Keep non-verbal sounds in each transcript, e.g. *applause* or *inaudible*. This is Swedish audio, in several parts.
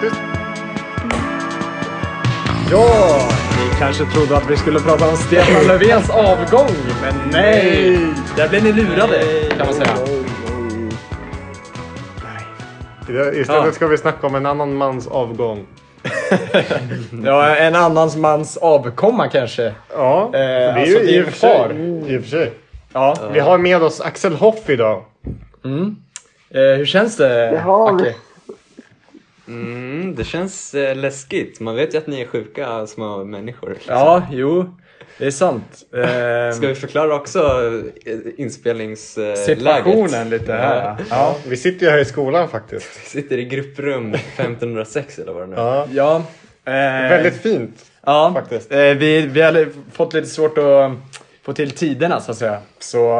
Tyst. Ja, ni kanske trodde att vi skulle prata om Stefan Löfvens avgång, men nej! Där blev ni lurade, kan man säga. Istället Ja. ska vi snacka om en annan mans avgång. *laughs* Ja, en annans mans avkomma kanske. Ja, Eh, det är alltså, ju i och för sig. far. I och för sig. Ja. Vi har med oss Axel Hoff idag. Eh, hur känns det, Det har vi. Acke? Mm, det känns eh, läskigt. Man vet ju att ni är sjuka små människor. liksom. Ja, jo. Det är sant. *laughs* Eh, Ska vi förklara också eh, inspelningsläget? situationen lite här. Ja. Vi sitter ju här i skolan faktiskt. Vi sitter i grupprum 1506 eller vad det nu är. Ja. ja. Eh, Väldigt fint. Ja, faktiskt. Eh, vi, vi hade fått lite svårt att få till tiderna så att säga. Så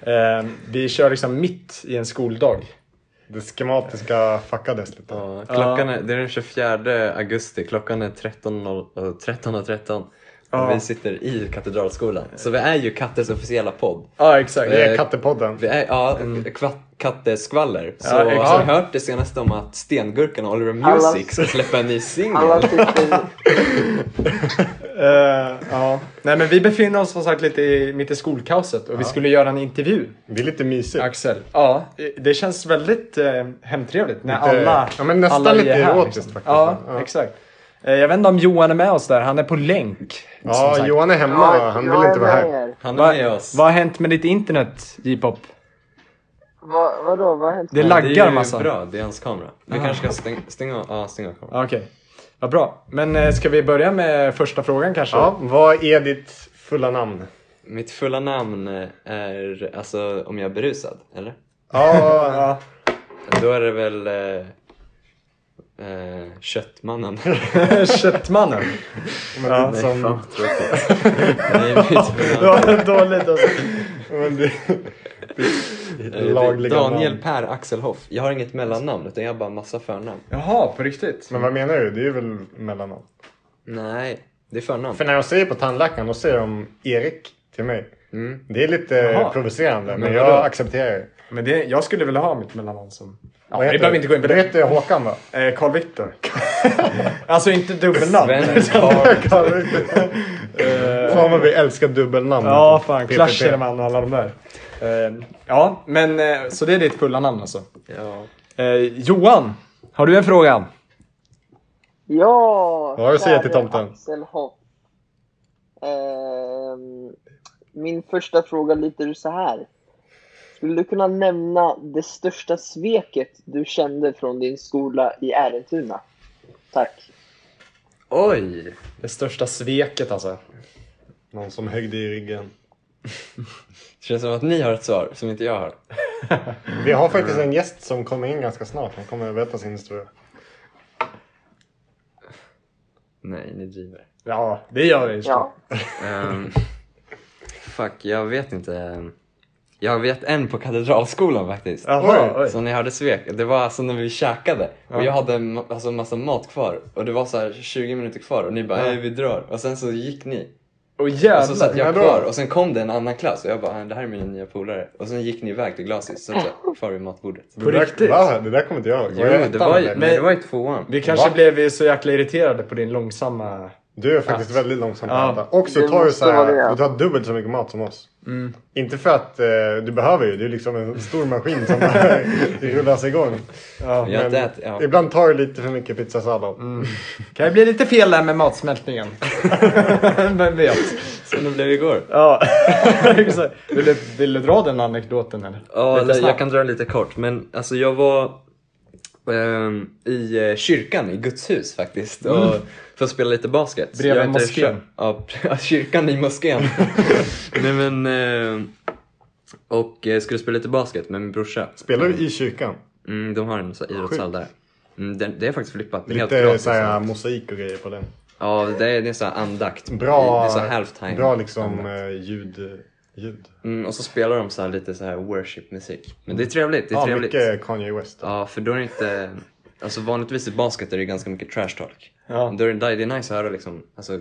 eh, vi kör liksom mitt i en skoldag. Det schematiska fuckades lite. Ja, klockan är, det är den 24 augusti, klockan är 13.00 eh, 13.13 Ja. och vi sitter i Katedralskolan. Så vi är ju Katters officiella podd. Ja, exakt. Det är Eh, Kattepodden. Vi är, ja, kva- katteskvaller. Så Ja, exakt. har ni hört det senaste om att Stengurkan och Oliver Alla- Music ska släppa en ny singel? Alla sitter... *laughs* Eh, ja. Nej, men vi befinner oss som sagt lite i, mitt i skolkaoset och vi skulle göra en intervju. Det är lite mysigt. Axel. Ja, det känns väldigt eh, hemtrevligt när Lite- alla ja, men nästan alla lite här, erotiskt liksom. faktiskt, Ja, ja. exakt. Eh, jag vet inte om Johan är med oss där, han är på länk. Ja. Johan är hemma. Han vill inte vara här. Han är Va, med oss. vad har hänt med ditt internet, J-pop? Vad, vadå, vad har hänt? Det Ja, laggar det är ju massa. bra, det är hans kamera. Vi kanske ska stänga, stänga av, ja, stänga av kameran. Ja, Okej, vad bra. Men eh, ska vi börja med första frågan kanske? Ja, vad är ditt fulla namn? Mitt fulla namn är, alltså om jag är berusad, eller? Ja, Ja. *laughs* Då är det väl eh, eh, Köttmannen. *laughs* Köttmannen. men *laughs* Ja. det är som... Fan, tråkigt. Nej, mitt Det fulla namn. var dåligt alltså. Men det, Eh, det lagliga Daniel namn. Per Axel Hoff. Jag har inget mellannamn utan jag har bara massa förnamn. Jaha, på riktigt? Men vad menar du? Det är ju väl mellannamn? Nej, det är förnamn. För när jag säger på tandläkaren, då säger de Erik till mig. Mm. Det är lite Jaha. provocerande, men, Men jag vadå? accepterar det. Men det, jag skulle vilja ha mitt mellannamn som... Ja, Vad vi behöver inte gå in på det. heter Håkan va? Eh, Carl Victor. *laughs* alltså inte dubbelnamn. Sven. *laughs* Carl Victor. Fan vad vi älskar dubbelnamn. Ja, fan. Clasherman och alla de där. Eh, ja, men eh, så det är ditt fulla namn alltså. Ja. Eh, Johan, har du en fråga? Ja, Vad har du att säga till tomten? Axel Hoff. Ehm, min första fråga lyder så här. Skulle du kunna nämna det största sveket du kände från din skola i Ärentuna? Tack. Oj! Det största sveket alltså. Någon som högde i ryggen. Det känns som att ni har ett svar som inte jag har. Vi har faktiskt en gäst som kommer in ganska snart. Han kommer att berätta sin historia. Nej, ni driver. Ja, det gör vi. Ja. Ehm, fuck, jag vet inte. Jag vet en på Katedralskolan faktiskt. Så när jag hade svek, det var alltså när vi käkade och jag hade alltså massa mat kvar och det var så här 20 minuter kvar och ni bara Ja. "Ey, vi drar och sen så gick ni Åh och så satt jävlar. jag kvar och sen kom det en annan klass och jag bara det här är mina nya polare och sen gick ni iväg till glasis sen så här, kvar vid matbordet. På riktigt? Va? Det där kommer inte jag ihåg. Jo, jag det var, ju, eller? nej, det var ju tvåan. Vi kanske Va? blev så jäkla irriterade på din långsamma... Du är faktiskt väldigt långsam på Ja. att äta. Och så Det tar du måste så här, vara det. du tar dubbelt så mycket mat som oss. Mm. Inte för att eh, du behöver ju, det är liksom en stor maskin som *laughs* rullas igång. Ja. Jag har inte ätit, ja. Ibland tar du lite för mycket pizzasallad. Kan det bli lite fel där med matsmältningen? *laughs* Vem vet? Som det blev igår. Ja, *laughs* exakt. Vill du, vill du dra den anekdoten eller? Ja, Lite eller snabbt. jag kan dra den lite kort. Men alltså jag var i eh, kyrkan i Guds hus faktiskt. Och, för att spela lite basket. Bredvid moskén. *laughs* Ja, kyrkan i moskén. *laughs* Nej men... ehm, och eh, skulle spela lite basket med min brorsa. Spelar du i kyrkan? Mm, de har en idrottshall där. Mm, det, det är faktiskt flippat. Det är helt Lite gratis. såhär mosaik och grejer på den. Ja, det är, det är så här andakt. Bra, Det är så halftime. bra liksom eh, ljud. Ljud. Mm, och så spelar de så här lite så här worship-musik. Men det är trevligt. Det är Ja, trevligt. mycket Kanye West. Ja, för då är det inte... Alltså vanligtvis i basket är det ganska mycket trash talk. Ja. Då är det, det är nice att höra liksom, alltså,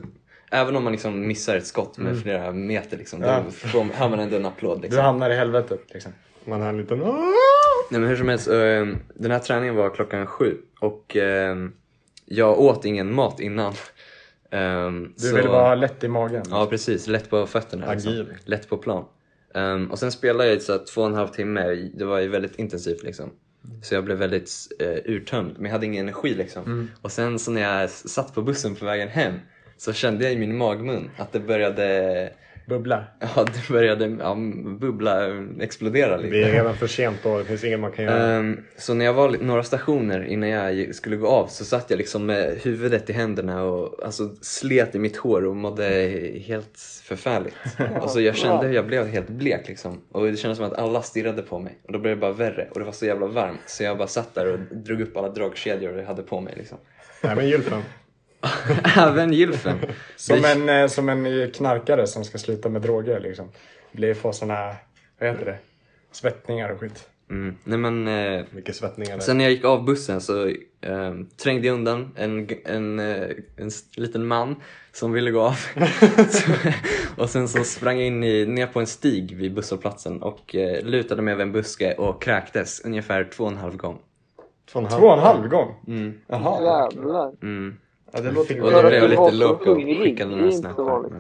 även om man liksom missar ett skott med flera meter liksom, Mm. Ja. då får, hör man ändå en applåd Du liksom. hamnar i helvetet liksom. Man hör en liten... Nej men hur som helst, eh, den här träningen var klockan sju och eh, jag åt ingen mat innan. Ehm, Du så- vill bara ha lätt i magen. Ja precis, lätt på fötterna. Agil. Liksom. Lätt på plan. Ehm, och sen spelade jag i så två och en halv timme, det var ju väldigt intensivt liksom. Så jag blev väldigt uh, urtömd, men jag hade ingen energi liksom. Och sen så när jag satt på bussen på vägen hem så kände jag i min magmun att det började, Bubbla. ja det började ja, bubbla, explodera lite. Det är redan för sent då, det finns inget man kan göra. Ehm, så när jag var några stationer innan jag skulle gå av så satt jag liksom med huvudet i händerna och alltså, slet i mitt hår och mådde helt förfärligt. *laughs* Alltså, jag kände hur jag blev helt blek liksom. Och det kändes som att alla stirrade på mig. Och då blev det bara värre och det var så jävla varmt så jag bara satt där och drog upp alla dragkedjor jag hade på mig liksom. Nej men Gylfen. *laughs* Även gylfen. Som en, eh, som en knarkare som ska sluta med droger liksom. Blir får såna, vad heter det? Svettningar och skit. Mm. Nej men eh, Mycket svettningar där. Sen när jag gick av bussen så eh, trängde jag undan en, en, eh, en s- liten man som ville gå av. *laughs* så, och sen så sprang jag in i, ner på en stig vid busshållplatsen och eh, lutade mig över en buske och kräktes ungefär två och en halv gång. Två och en halv. Två och en halv gång? Mm. Jaha. Jävlar. Mm. Ja, det låter Och då blev jag lite loco skickade några snappar. vanligt.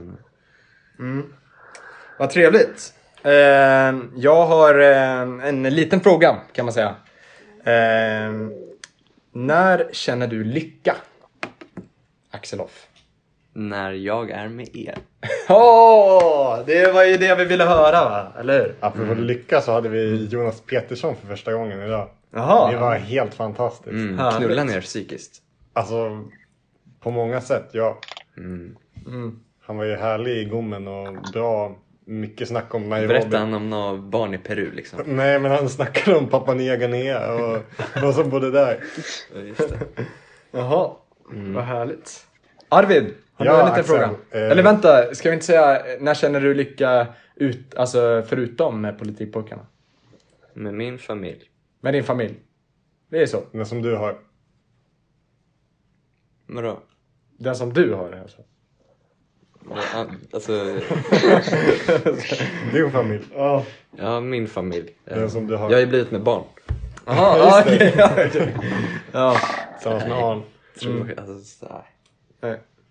Men, Vad trevligt. Eh, jag har eh, en liten fråga kan man säga. Eh, när känner du lycka? Axel Off. när jag är med er. *laughs* Åh, det var ju det vi ville höra va? Eller hur? Apropå lycka så hade vi Jonas Petersson för första gången idag. Jaha. Det var helt fantastiskt. Mm. Knulla ner psykiskt. Alltså, på många sätt, ja. Mm. Mm. Han var ju härlig i gommen och bra. Mycket snack om Nairobi. Berätta han om några barn i Peru liksom. Nej, men han snackade om Papua Nya Guinea och *laughs* de som bodde där. Ja, Just det. Jaha, vad härligt. Arvid, har du Ja, en liten Axel, fråga? eh, Eller vänta, ska vi inte säga när känner du lycka ut, alltså förutom med politikpojkarna? Med min familj. Med din familj? Det är så? Den som du har. Vadå? Den som du har alltså? Alltså, *laughs* Din familj. Ja. ja min familj. Den som du har. Jag har ju blivit med barn. Jaha, Ja, okej. *laughs* Ja. Tillsammans med Arn. Tror alltså,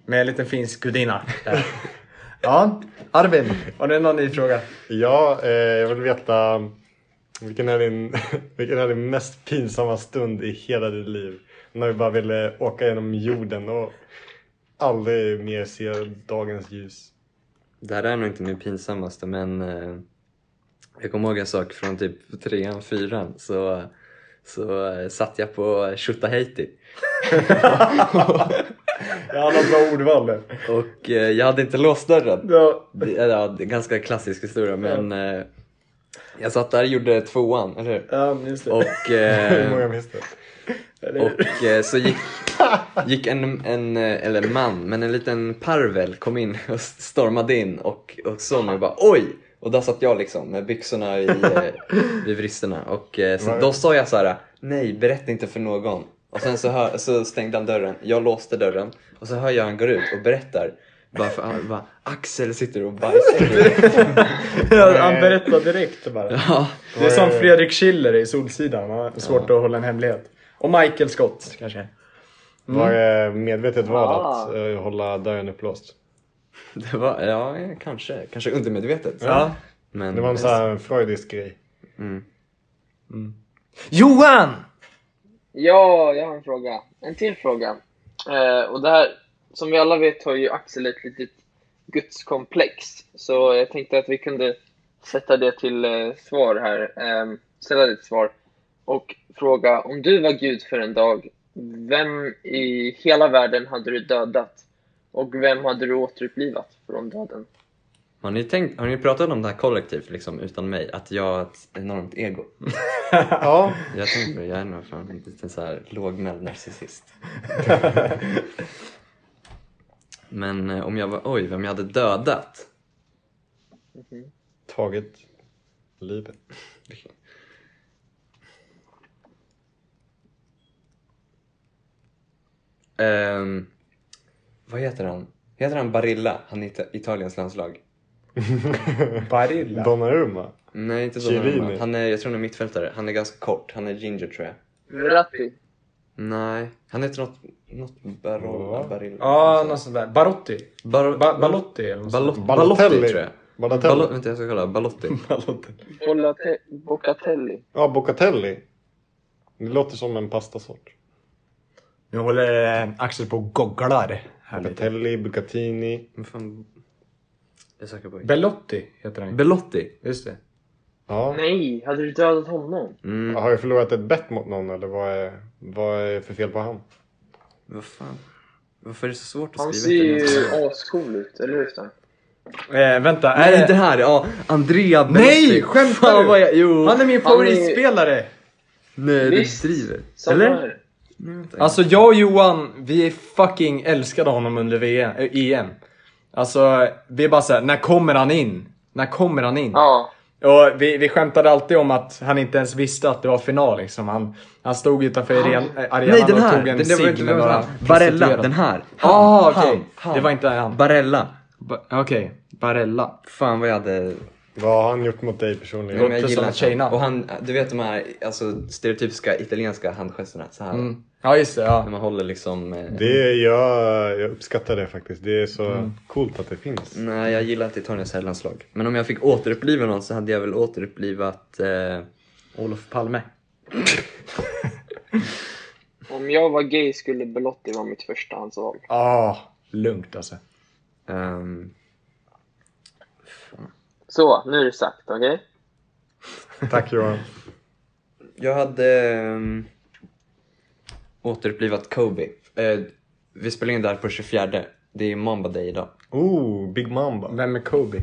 Med en liten finsk gudinna. *laughs* Ja, Arvid, har du någon ny fråga? Ja, eh, jag vill veta vilken är, din, vilken är din mest pinsamma stund i hela ditt liv? När du bara ville åka genom jorden och aldrig mer se dagens ljus. Det här är nog inte min pinsammaste men eh, jag kommer ihåg en sak från typ trean, fyran så, så eh, satt jag på har något *laughs* bra ordval där. och eh, jag hade inte låst dörren. Ja. Det, ja, det är en ganska klassisk historia men eh, jag satt där och gjorde tvåan, eller hur? Ja, just det. Och, *laughs* Hur många eh, minns du? Och eh, så gick, gick en, en, eh, eller man, men en liten parvel kom in och stormade in och, och och bara oj! Och där satt jag liksom med byxorna i, eh, vid vristerna och eh, så, då sa jag så här: nej berätta inte för någon. Och sen så, hör, så stängde han dörren, jag låste dörren och så hör jag han går ut och berättar bara för, bara, Axel sitter och bajsar. *laughs* Ja, Han berättar direkt bara. ja, Det är som Fredrik Schiller i Solsidan. Har svårt att hålla en hemlighet. Och Michael Scott kanske. Var det medvetet val Ah. att eh, hålla dörren upplåst? *laughs* det var, ja kanske, kanske undermedvetet. Ja. Men, Det var en sån här freudisk grej. mm. Johan! Ja, jag har en fråga. En till fråga. Eh, och det här, som vi alla vet har ju Axel ett litet gudskomplex. Så jag tänkte att vi kunde sätta det till eh, svar här. Eh, ställa det till svar. Och fråga, om du var Gud för en dag, vem i hela världen hade du dödat? Och vem hade du återupplivat från döden? Har ni, tänkt, har ni pratat om det här kollektivt liksom, utan mig? Att jag har ett enormt ego? Ja, *laughs* Jag tänkte jag är nog fan en liten så här lågmäld narcissist. *laughs* Men eh, om jag var, oj, vem jag hade dödat? tagit livet. Ehm, vad heter han? Heter han Barilla? Han i Ita- Italiens landslag? *laughs* Barilla. Donnarumma. Nej, inte. Donnarumma. Han är, jag tror han är mittfältare. Han är ganska kort. Han är ginger tror jag. Verratti. Nej, han heter något... Något Barolla, Ja. Barilla. Ja, något sånt där. Barotti. Bar- Ba Balotti eller något sånt. Balotti Balotelli. tror jag. Balotelli. Balo- vänta, jag ska kolla. Balotti. *laughs* Bolate- Bocatelli. Ja, Bocatelli. Det låter som en pastasort. Nu håller eh, Axel på och googlar. Bocatelli, Bucatini. Vad fan... Jag söker på... Belotti heter han ju. Belotti. Just det. Ja. Nej, hade du dödat honom? Mm, Har jag förlorat ett bett mot någon eller vad är, vad är för fel på han? vad fan. Varför är det så svårt att Han skriva ser efter ju ascool ut, eller hur? Stan? Eh, vänta, är Nej, det... det här! Ja, Andrea Belotti. Nej, skämtar du? jag... Jo! Han är min Han är- favoritspelare! Nej, du driver. Eller? här. Alltså jag och Johan, vi fucking älskade honom under VM, äh, EM. Alltså, vi är bara såhär, när kommer han in? När kommer han in? Ja. Och vi, vi skämtade alltid om att han inte ens visste att det var final liksom. Han, han stod utanför äh, arenan Nej, den och tog en Den, cigg med några Barella, den här. Ah, okej. han, han. Det var inte han. Barella. Ba- Okej, Barella. Fan vad jag hade... Vad har han gjort mot dig personligen? Låter jag gillar tjejnamn. Och han, du vet de här alltså, stereotypiska italienska handgesterna. Så här. Mm. Ja, just det. När Ja. man håller liksom... Eh, Det, jag, jag uppskattar det faktiskt. Det är så Mm. coolt att det finns. Nej, jag gillar inte Italiens herrlandslag. Men om jag fick återuppliva någon så hade jag väl återupplivat... Eh, Olof Palme. *laughs* Om jag var gay skulle Belotti vara mitt förstahandsval. Ah, lugnt alltså. ehm, Så, nu är det sagt, okej? Tack Johan. jag hade um, återupplivat Kobe. Eh, vi spelar in där på 24. Det är Mamba Day idag. Oh, Big Mamba. Vem är Kobe?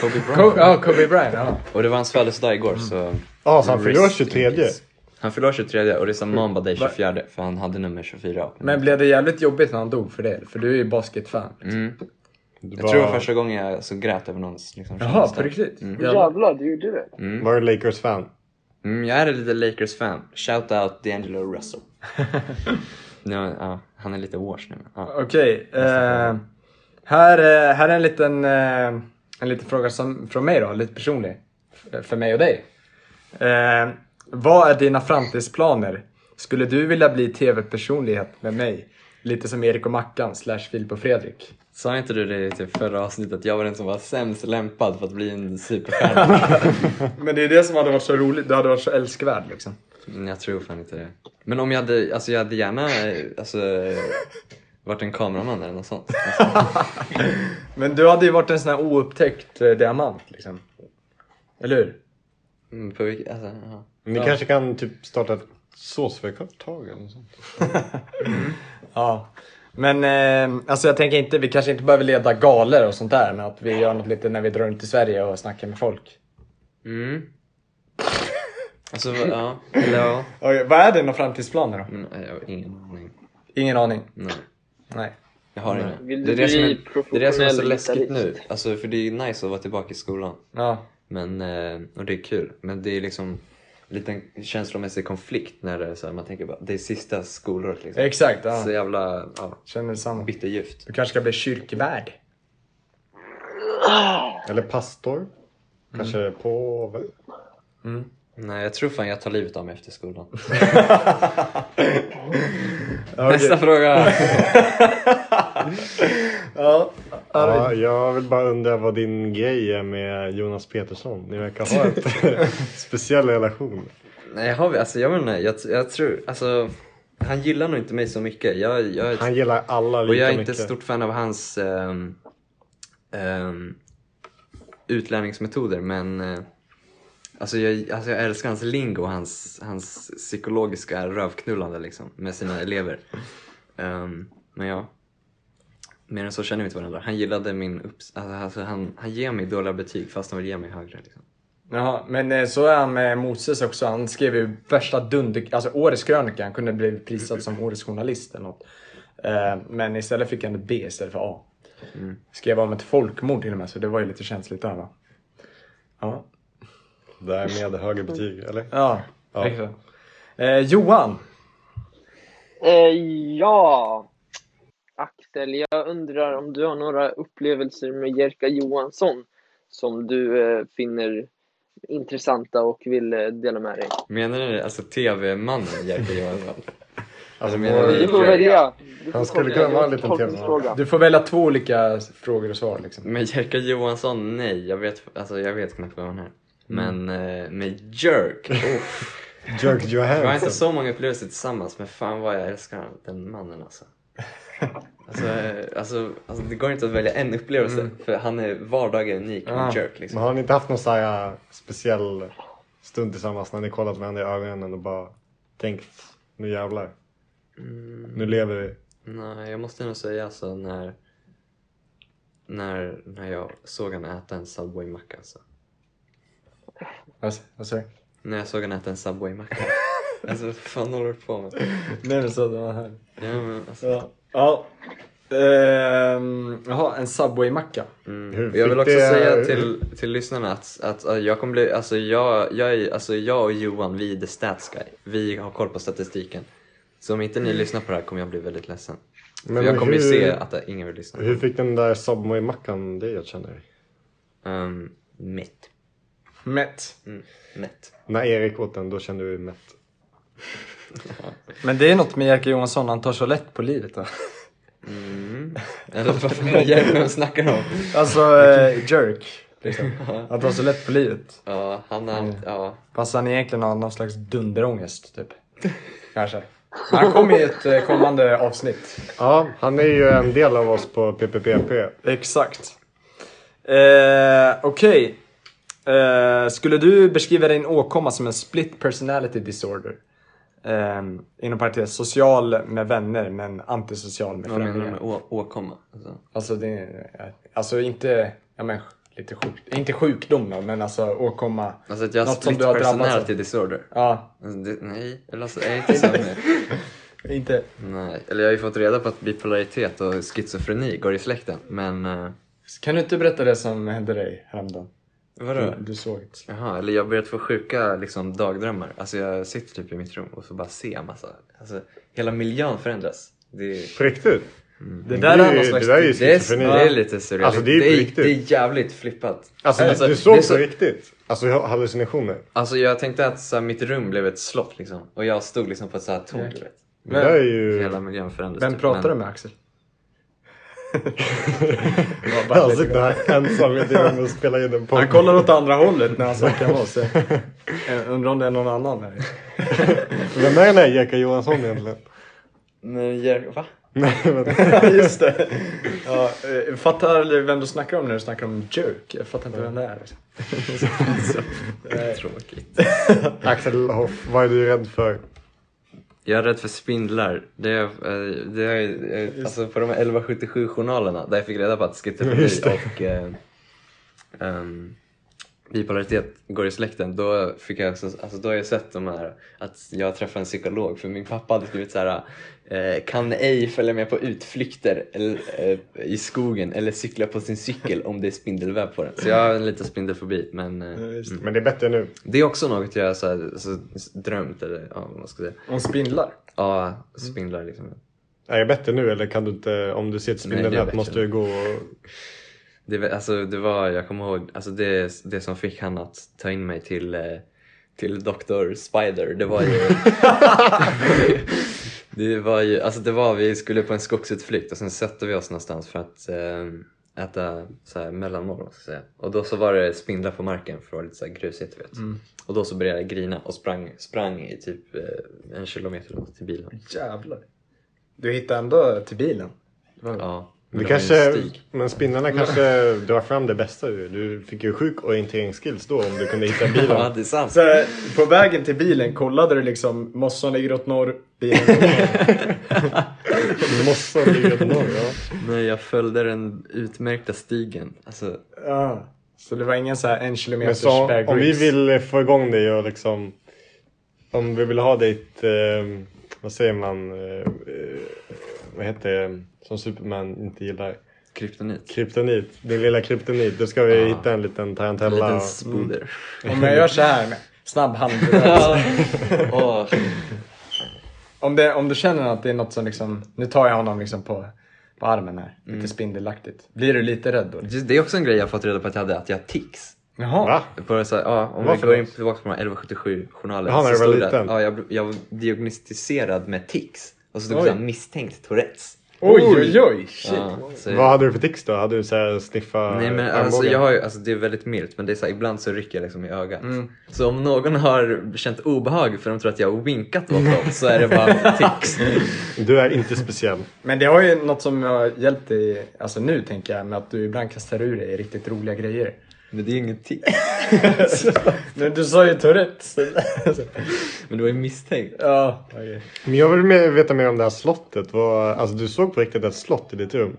Kobe Bryant. Ja, Kobe Bryant. Ja. Och det var hans födelsedag igår så... Ja, så han fyller år Rest in 23. peace. Han fyller år 23 och det är som Mamba Day Va- 24 för han hade nummer 24. Men blev det jävligt jobbigt när han dog för det? För du är ju basketfan. Mm. Det Jag tror det var första gången jag så grät över någons liksom, Jaha, på riktigt? Mm. Jävlar. Jävlar, du gjorde det? Mm. Var du Lakers-fan? Mm, jag är ett litet Lakers-fan. Shout out D'Angelo Russell. *laughs* no, ja, han är lite wash nu. Ja. Okej. eh, här, eh, här är en liten, eh, en liten fråga som, från mig då, lite personlig. För mig och dig. Eh, vad är dina framtidsplaner? Skulle du vilja bli tv-personlighet med mig? Lite som Erik och Mackan slash Filip och Fredrik. Sa inte du det i typ förra avsnittet att jag var den som var sämst lämpad för att bli en superstjärna? *laughs* Men det är det som hade varit så roligt. Du hade varit så älskvärd liksom. Mm, jag tror fan inte det. Men om jag hade, alltså jag hade gärna alltså, varit en kameraman eller något sånt. Alltså, *laughs* Men du hade ju varit en sån här oupptäckt eh, diamant liksom. Eller hur? mm, på vilket, alltså, ja. Ni kanske kan typ starta ett såsföretag eller något sånt? *laughs* Ja. Men eh, alltså jag tänker inte, vi kanske inte behöver leda galer och sånt där. Men att vi gör något lite när vi drar runt i Sverige och snackar med folk. Mm. *laughs* Alltså, ja. Eller ja. Okej, vad är dina framtidsplaner då? Men, jag har ingen aning. Ingen aning. Nej. Nej. Jag har. Vill Det är det, som bli är, det är det som är så professionell läskigt nu. gitarrist? Alltså, för det är nice att vara tillbaka i skolan. Ja. Men, eh, och det är kul. Men det är liksom liten känslomässig konflikt när det är så här, man tänker bara, det är sista skolåret liksom. Exakt, ja. Så jävla ja, Känner detsamma. bittergift. Du kanske ska bli kyrkvärd? Eller pastor? Kanske påve? Nej, jag tror fan jag tar livet av mig efter skolan. *laughs* Nästa fråga! *laughs* Ja. Ja, jag vill bara undra vad din grej är med Jonas Petersson. Ni verkar ha ett *laughs* speciell relation. Nej, har vi? Alltså jag inte, jag, jag tror, alltså han gillar nog inte mig så mycket. Jag, jag, Han gillar alla lika och jag är inte mycket. ett stort fan av hans ehm, ehm, utlärningsmetoder men eh, alltså, jag, alltså jag älskar hans lingo och hans, hans psykologiska rövknullande liksom med sina elever. Ehm, men ja, mer än så känner vi inte varandra. Han gillade min upps- alltså, alltså, han, han ger mig dåliga betyg fast han vill ge mig högre. Liksom. Jaha, men eh, så är han med Moses också. Han skrev ju värsta dunder... Alltså årets krönika. Han kunde bli prisad som årets journalist eller något. Eh, Men istället fick han ett B istället för A. Skrev om ett folkmord till och med, så det var ju lite känsligt där va. Ja. Där med högre betyg, eller? Ja, Ja. exakt. Eh, Johan! Eh, ja, Axel, jag undrar om du har några upplevelser med Jerka Johansson som du eh, finner intressanta och vill eh, dela med dig? Menar du alltså TV-mannen Jerker Johansson? *laughs* Alltså, menar du- Du får välja. Du får Han skulle kunna vara en liten tolkningsfråga. Du får välja två olika frågor och svar liksom. Med Jerker Johansson, nej. Jag vet, alltså, jag vet knappt vad han är. Mm. Men eh, med Jerk, *laughs* oh. Jerk Vi har inte Johansson. så många upplevelser tillsammans, men fan vad jag älskar den mannen alltså. Alltså, eh, alltså, alltså det går inte att välja en upplevelse, för han är vardagen unik med Ja. Jerk Men liksom. har ni inte haft någon så här äh, speciell stund tillsammans när ni kollat varandra i ögonen och bara tänkt nu jävlar, Mm, nu lever vi. nej, jag måste nog säga alltså när, när, när jag såg han äta en Subway-macka alltså. Vad sa du? När jag såg han äta en Subway-macka. *laughs* alltså vad fan håller du på med? Nej men så, det var här. Ja, men, alltså, Ja. Ja. Ehm, jaha, en Subway-macka. Mm. Jag vill också det- säga till, till lyssnarna att, att, att jag kommer bli, alltså jag, jag, är, alltså jag och Johan, vi är the stats guy. Vi har koll på statistiken. Så om inte ni lyssnar på det här kommer jag bli väldigt ledsen. Men För jag kommer ju hur- se att det- ingen vill lyssna. Hur fick den där Subway-mackan dig att känna dig? Um, mätt. Mätt. Mm, mätt. När Erik åt den, då kände du dig mätt. *laughs* Men det är något med Jerker Johansson, han tar så lätt på livet då. Mm. Eller vad fan är det snackar om? Alltså, eh, jerk. Liksom. *laughs* Han tar så lätt på livet. Ja, han har, ja. Fast han egentligen har någon slags dunderångest, typ. Kanske. Men han kommer i ett eh, kommande avsnitt. Ja, han är ju en del av oss på PPPP. Exakt. Eh, Okej. Eh, skulle du beskriva din åkomma som en split personality disorder? Eh, inom parentes, social med vänner men antisocial med Vad menar du främlingar. med å- åkomma? Alltså, Alltså, det är, alltså inte, ja men lite sjukt. Inte sjukdom då, men alltså åkomma. alltså att jag har split personality disorder. Ja, Alltså, det, nej, eller alltså, är det inte samma? *laughs* inte. Nej, eller jag har ju fått reda på att bipolaritet och schizofreni går i släkten, men... Uh, Kan du inte berätta det som hände dig häromdagen? Vadå? Du, du såg det. Jaha, eller jag har börjat få sjuka liksom, dagdrömmar. Alltså jag sitter typ i mitt rum och så bara ser jag massa... Alltså, hela miljön förändras. Det är, På riktigt? Det där Det är det där är ju det är, schizofreni. det är lite surrealistiskt. Alltså, det är på det, riktigt. det är jävligt flippat. Alltså, Alltså, du det såg på så- riktigt? Alltså hallucinationer? Alltså jag tänkte att så här, mitt rum blev ett slott liksom. Och jag stod liksom på ett så här torn, du vet. Det där är ju... Hela miljön förändras. Vem typ. pratar Men- du med Axel? Han sitter här ensam i ett och spelar in en podd. Han kollar åt andra hållet när han snackar med oss. *laughs* Jag undrar om det är någon annan här. *laughs* Vem är den här Jerka Johansson egentligen? Men, Jer- va? Nej, *laughs* men... Just det. Ja, eh, fattar du vem du snackar om när du snackar om jerk? Jag fattar inte vem det är. Tråkigt. Axel Hoff, vad är du rädd för? Jag är rädd för spindlar. Det är, eh, det är, eh, alltså på de här 1177-journalerna där jag fick reda på att schizofreni och eh, ehm, bipolaritet går i släkten. Då, fick jag också, alltså då har jag sett de här, att jag träffade en psykolog för min pappa hade skrivit så här kan ej följa med på utflykter eller, eh, i skogen eller cykla på sin cykel om det är spindelväv på den. Så jag har en liten spindelfobi men eh, just mm. Men det är bättre nu. det är också något jag så här, alltså, drömt eller ja, vad man ska säga. Om spindlar? Ja, spindlar liksom. Är det bättre nu eller kan du inte, om du ser ett spindelnät måste du gå och... Det, var- alltså, det var, jag kommer ihåg, alltså det, det som fick han att ta in mig till, eh, till Dr. Spider, det var ju... *laughs* *laughs* det var ju, alltså det var, vi skulle på en skogsutflykt och sen sätter vi oss någonstans för att eh, äta så här mellanmål, ska säga. Och då så var det spindlar på marken för att vara lite så här grusigt, vet. Och då så började jag grina och sprang, sprang i typ eh, en kilometer till bilen. Jävlar. Du hittade ändå till bilen? Ja. En kanske, men spindlarna kanske drar fram det bästa ur Du fick ju sjuk orienteringsskills då om du kunde hitta bilen. *laughs* Ja, det är sant. Så på vägen till bilen kollade du liksom Mossan ligger åt norr, bilen åt norr. *laughs* Mossa ligger åt norr, ja. Nej, jag följde den utmärkta stigen. Alltså, ja. Så det var ingen så här en kilometers så, om vi vill få igång dig och liksom... Om vi vill ha ditt... Eh, vad säger man? Eh, eh, vad heter det? Som Superman inte gillar. kryptonit. Kryptonit. Din lilla kryptonit. Då ska vi Ja. hitta en liten En tarantella. liten spoder. Om jag gör så här med snabb hand. *laughs* Om, det, om du känner att det är något som liksom, nu tar jag honom liksom på, på armen här. Lite spindelaktigt. Blir du lite rädd då? Det är också en grej jag fått reda på att jag hade, att jag har tics. Jaha. Va? På så här, ja, om Varför vi går in tillbaka på den här 1177-journalen. Jaha, när du var liten? Ja, jag, jag var diagnostiserad med tics. Och så stod det misstänkt Tourettes. Oj, oj, oj! Shit. Ja, så, Vad hade du för tics då? Hade du så här sniffa Nej men alltså, armbågen? jag har ju, alltså det är väldigt milt men det är så här, ibland så rycker jag liksom i ögat. Mm. Så om någon har känt obehag för de tror att jag har winkat åt dem så är det bara *laughs* tics. Du är inte speciell. Men det har ju något som har hjälpt dig, alltså nu tänker jag, med att du ibland kastar ur dig riktigt roliga grejer. Men det är ju ingen tics. *laughs* Men du sa ju Tourettes. Men det var ju misstänkt. ja, okej. Men jag vill mer, veta mer om det här slottet. Alltså du såg på riktigt ett slott i ditt rum?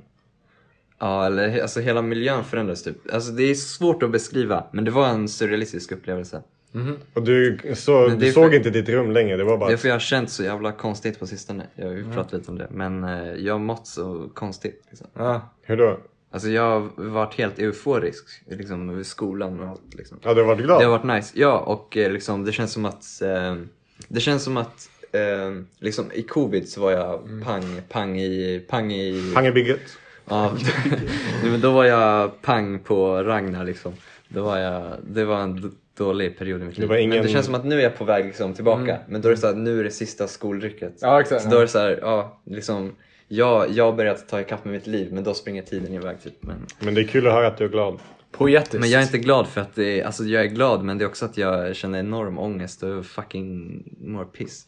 Ja, eller alltså hela miljön förändrades typ. Alltså det är svårt att beskriva men det var en surrealistisk upplevelse. Och du, så, du är såg för- inte ditt rum längre? Det var bara... Det är för jag har känt så jävla konstigt på sistone. Jag har ju pratat lite om det. Men eh, jag har mått så konstigt. Liksom. Ja. Hur då? Alltså jag har varit helt euforisk liksom, över skolan och allt. Liksom. Ja, du har varit glad? Det har varit nice. Ja, och eh, liksom, det känns som att eh, det känns som att eh, liksom, i covid så var jag pang, pang i, pang i... Pang i bygget? Ja, *laughs* Nej, men då var jag pang på Ragnar liksom. Då var jag, det var en dålig period i mitt Det liv. var ingen- Men det känns som att nu är jag på väg liksom, tillbaka. Men då är det så här, nu är det sista skolrycket. Ja, exakt. Så då är det så här, ja, liksom, jag, jag har börjat ta ikapp med mitt liv men då springer tiden iväg typ. Men, Men det är kul att höra att du är glad. Poetiskt. men jag är inte glad för att det är, alltså jag är glad men det är också att jag känner enorm ångest och fucking mår piss.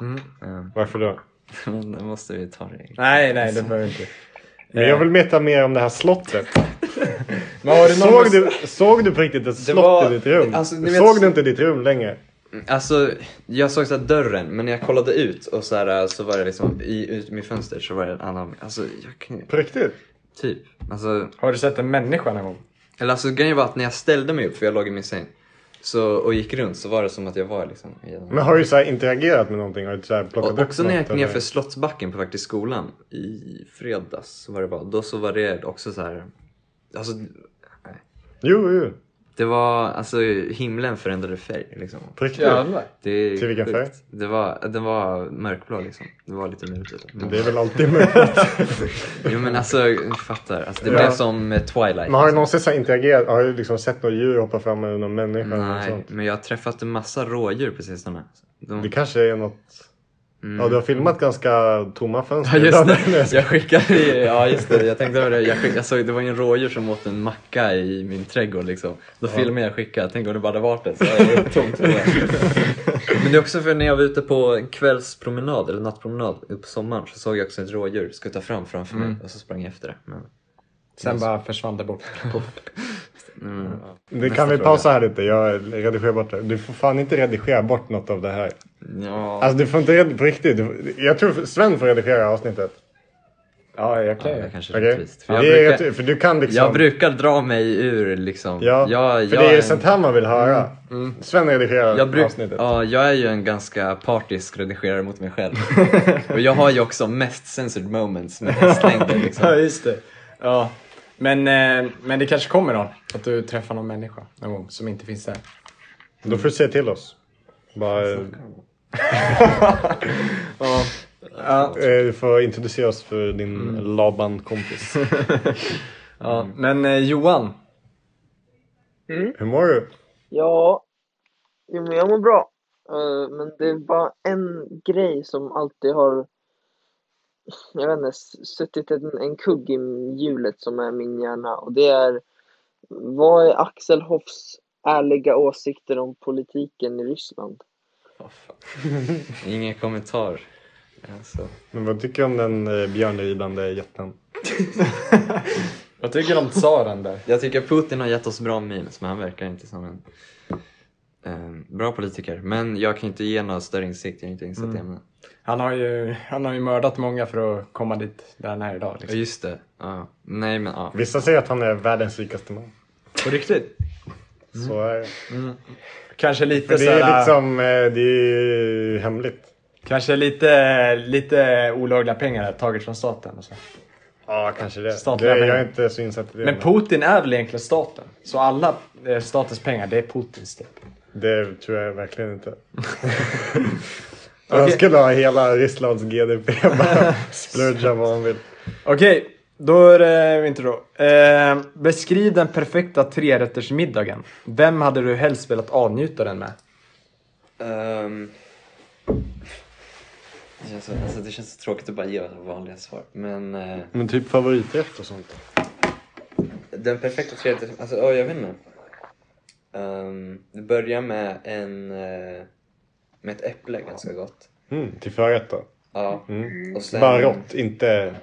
Mm. Ja, Varför då? *laughs* men då måste vi ta det. Nej, nej, det behöver inte. Men jag vill veta mer om det här slottet. *laughs* Såg du, såg du på riktigt ett slott var- i ditt rum? alltså, vet- såg du inte ditt rum längre? Alltså, jag såg så här dörren, men när jag kollade ut och så, här, så var det liksom i, ut med fönster så var det en annan, alltså jag kan På riktigt? typ. Alltså, Har du sett en människa någon gång? eller alltså grejen var att när jag ställde mig upp, för jag låg i min säng, så, och gick runt så var det som att jag var liksom i en... Men har du så här interagerat med någonting? Har du så här plockat Och upp också när jag gick ner för Slottsbacken på väg till skolan i fredags, så var det bara, då så var det också så här. Alltså, Jo, jo. Det var, alltså himlen förändrade färg liksom. På riktigt? Jävlar. Det är Till vilken färg? Det var, den var mörkblå liksom. Det var lite mutigt. Det är väl alltid möjligt. *laughs* Jo men alltså, ni fattar. Alltså, det Ja. blev som eh, Twilight. Men har du någonsin så interagerat? Har du liksom sett något djur hoppa fram med någon människa? eller något Nej, sånt? men jag har träffat en massa rådjur på sistone. De... Det kanske är något... Mm. Ja, du har filmat ganska tomma fönster. Ja just *laughs* det, jag skickade ja just det, jag tänkte över det. Jag, skick, jag såg, det var ju en rådjur som åt en macka i min trädgård liksom. Då filmade jag och skickade, tänk om det bara hade varit det. Så är tomt det. *laughs* Men det är också för när jag var ute på en kvällspromenad, eller nattpromenad, upp på sommaren, så såg jag också ett rådjur skutta fram framför mig och så sprang jag efter det. Men, Sen bara försvann det bort. Mm. Det kan vi pausa här lite. Jag redigerar bort det. Du får fan inte redigera bort något av det här. Ja, Alltså du får inte redigera på riktigt. Du, jag tror Sven får redigera avsnittet. Ja, jag kan ja, är kanske är Okej? rättvist. För jag, Det är brukar, för du kan liksom... jag brukar dra mig ur liksom. Ja, jag, för jag det är en- sånt här man vill höra. Sven redigerar Jag, bruk, avsnittet. ja, jag är ju en ganska partisk redigerare mot mig själv. *laughs* och jag har ju också mest censored moments med hästlängder Ja, liksom. just det. Ja. Men, eh, men det kanske kommer någon. Att du träffar någon människa någon gång som inte finns där. Då får du säga till oss. Bara, eh, *laughs* Ja. Ja. eh, du får introducera oss för din Laban-kompis. *laughs* ja. Men eh, Johan. Hur mår du? Ja, jag mår bra. Men det är bara en grej som alltid har, jag vet inte, suttit en, en kugg i hjulet som är min hjärna och det är vad är Axel Hoffs ärliga åsikter om politiken i Ryssland? *laughs* Ingen kommentar. Alltså. Men vad tycker du om den eh, björnridande jätten? *laughs* Vad tycker du om tsaren där? Jag tycker Putin har gett oss bra memes, men han verkar inte som en eh, bra politiker. Men jag kan inte ge någon större insikt, jag är inte insatt i ämnet. Han har, ju, han har ju mördat många för att komma dit där han är idag. Ja Liksom. just det, ja. Nej men ja. Vissa säger att han är världens rikaste man. På riktigt? Så är det. Kanske lite För det är såhär, liksom, eh, det är hemligt. Kanske lite, lite olagliga pengar taget från staten och så. Ja, kanske det. det Statliga jag är inte så insatt i det. Men Putin är väl egentligen staten? Så alla eh, statens pengar, det är Putins typ. Det tror jag verkligen inte. *laughs* Han skulle ha hela Rysslands GDP bara *laughs* splurga vad han vill. Okej, då är det inte då. Eh, beskriv den perfekta trerättersmiddagen. Vem hade du helst velat avnjuta den med? Ehm, det, känns, så- alltså, det känns så tråkigt att bara ge vanliga svar. Men eh, Men typ favoriträtt och sånt. den perfekta tredje... Alltså, ja, jag vet inte. Um, det börjar med en... eh, med ett äpple, ganska gott. Mm, till förrätt då. Ja. Mm. Och sen, Bara rått, inte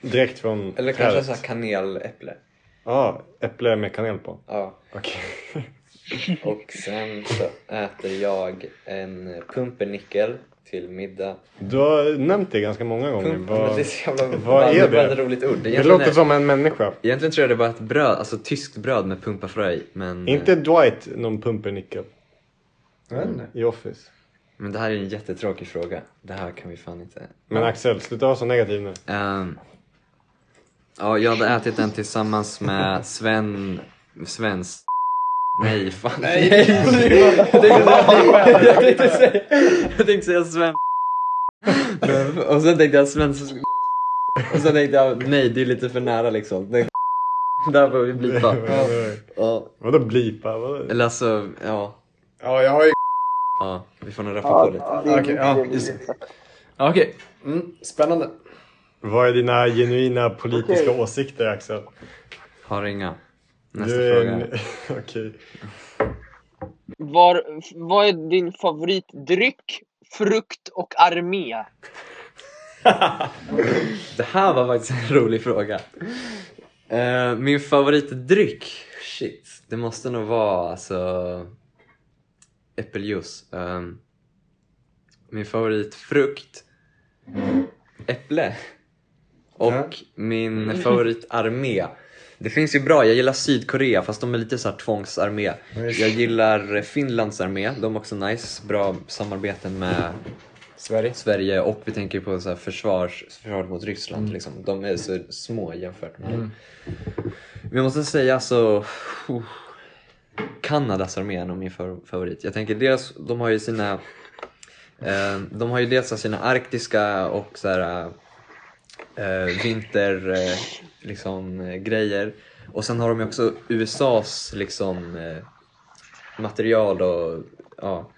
direkt från Eller kanske trädet. så här kaneläpple. Ja, äpple med kanel på. Ja. Okej. Och sen så äter jag en pumpernickel till middag. Du har nämnt det ganska många gånger. Vad, *laughs* det är så jävla... vad är bara det? ett roligt ord. det låter är- som en människa. Egentligen tror jag det var ett bröd, alltså tyskt bröd med pumpafrö i. Men, inte Dwight någon pumpernickel inte. i Office? men det här är en jättetråkig fråga. Det här kan vi fan inte... Men Axel, sluta vara så negativ nu. Ehm, ja, jag hade ätit den tillsammans med Sven... Svens... Nej, fan. Nej! *laughs* jag tänkte säga... Jag tänkte säga Sven... Men- Och sen tänkte jag Sven... Och sen tänkte jag, nej det är lite för nära liksom. Det- Där får vi blipa. Ja, Vadå blipa? Vadå? eller alltså, ja. Ja, jag har ju... Ja, vi får nog rappa på lite. det Okej, ja, det är just lite- Okej, mm, spännande. Vad är dina genuina politiska åsikter Axel? Har inga. Nästa du är fråga. *laughs* Okej. Var, vad är din favoritdryck, frukt och armé? *laughs* Det här var faktiskt en rolig fråga. Eh, min favoritdryck? Shit, det måste nog vara alltså äppeljuice. Ehm, min favoritfrukt? Äpple. Och Ja. min favoritarmé? Det finns ju bra, jag gillar Sydkorea fast de är lite så här tvångsarmé. Jag gillar Finlands armé, de är också nice. Bra samarbeten med Sverige. Sverige och vi tänker på så här försvars, försvar mot Ryssland. Liksom. De är så små jämfört med Mm. Men jag måste säga så... Uh, Kanadas armé är nog min fa- favorit. Jag tänker dels, de har ju sina... Eh, de har ju dels sina arktiska och så här, eh, vinter eh, liksom, eh, grejer. Och sen har de ju också USAs liksom, eh, material och ja,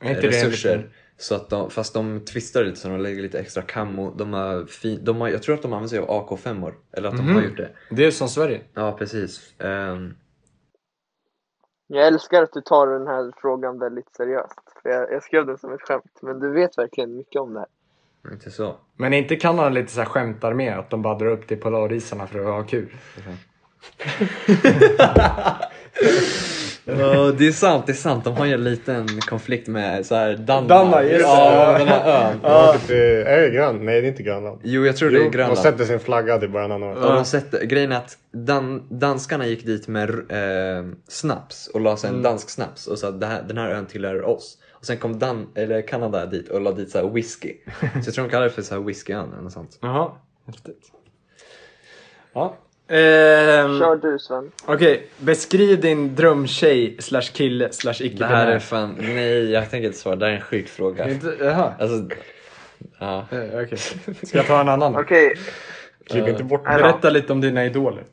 resurser. Så att de, fast de twistar lite så de lägger lite extra kammo. De har fin, de har, jag tror att de använder sig av AK5 or eller att de Mhm. har gjort det. Det är som Sverige. Ja precis. Ehm, Jag älskar att du tar den här frågan väldigt seriöst. För jag, jag skrev den som ett skämt, men du vet verkligen mycket om det här. Inte så. Men är inte Kanada lite så här skämtar med att de bara drar upp till polarisarna för att ha kul? *laughs* Ja det är sant, det är sant. De har ju en liten konflikt med så här Danmark. Danmark, just det. ja, den här ön. Ja. Typ, eh, är det Grön? Nej, det är inte Grönland. Jo jag tror det är Jo, de Grönland. sätter sin flagga till början av något. Ja, de sätter, grejen är att dan, danskarna gick dit med eh, snaps och la sig en dansk snaps och sa att den här ön tillhör oss. Och sen kom Dan, eller Kanada dit och la dit så här whisky. *laughs* Så jag tror de kallar det för så här whiskyön eller något sånt. Jaha, häftigt. Ja. Ehm, Kör du Sven. Okej, beskriv din drömtjej slash kille slash Det här är fan, nej jag tänker inte svara, det här är en sjuk fråga. Inte- Jaha, Alltså, ja. Eh, okej. Ska jag ta en annan? Okej, Klipp inte bort Nej det. då. Berätta lite om dina idoler.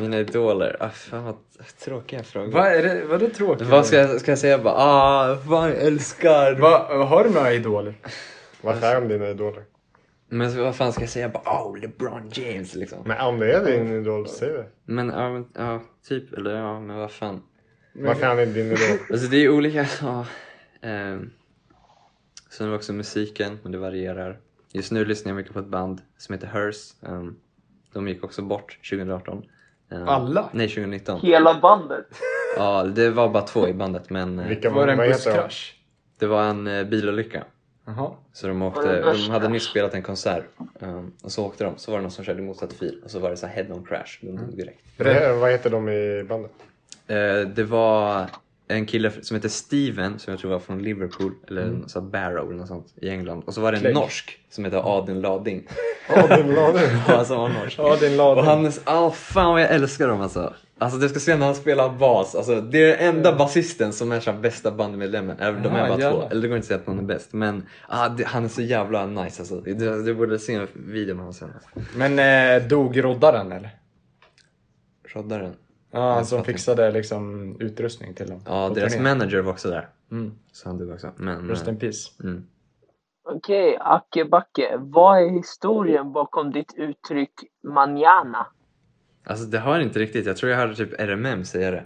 Mina idoler, ah, fan vad tråkiga frågor. Vad är det, vadå tråkigt? Vad ska jag, ska jag säga? Bara, ah, fan jag älskar. Va, har du några idoler? Varför är de dina idoler? Men vad fan ska jag säga? Bara, oh, LeBron James liksom. Men om det är din idol, säg det. Men ja, men, ja, typ, eller ja, men vad fan. Varför är han inte din idol? Alltså det är olika, ja. ehm. Sen har vi också musiken, men det varierar. Just nu lyssnar jag mycket på ett band som heter Hers. Ehm, de gick också bort 2018. Ehm, Alla? Nej, 2019. hela bandet. *laughs* Ja, det var bara två i bandet, men eh, Vilka Var det en busskrasch? det var en eh, bilolycka. Jaha. Så de, åkte, de hade nyss spelat en konsert ehm, och så åkte de. Så var det någon som körde motsatt fil och så var det så här head on crash. De dog direkt. Det- Vad heter de i bandet? Eh, det var en kille som heter Steven som jag tror var från Liverpool eller mm. så Barrow eller något sånt i England. Och så var det en Clegg. norsk som heter Adin Lading. *laughs* Ja, den la du. *laughs* Ja, som var norsk. Ja, din lading. Och han, ah fan vad jag älskar dem alltså. Alltså du ska se när han spelar bas, alltså, det är den enda basisten som är bästa bandmedlemmen. Eller de Ja, är bara jävlar. två, eller det går inte att säga att någon är bäst. Men ah, det, han är så jävla nice alltså. Du, du borde se en video med honom sen. Men eh, dog roddaren eller? Roddaren. Ja, han som fixade liksom utrustning till dem. Ja, på deras turnén. manager var också där. Mm. Så han dog också. Men, Rest eh, in peace. mm. Okej, Acke Backe. Vad är historien bakom ditt uttryck manana? Alltså det har inte riktigt, jag tror jag hörde typ RMM säga det.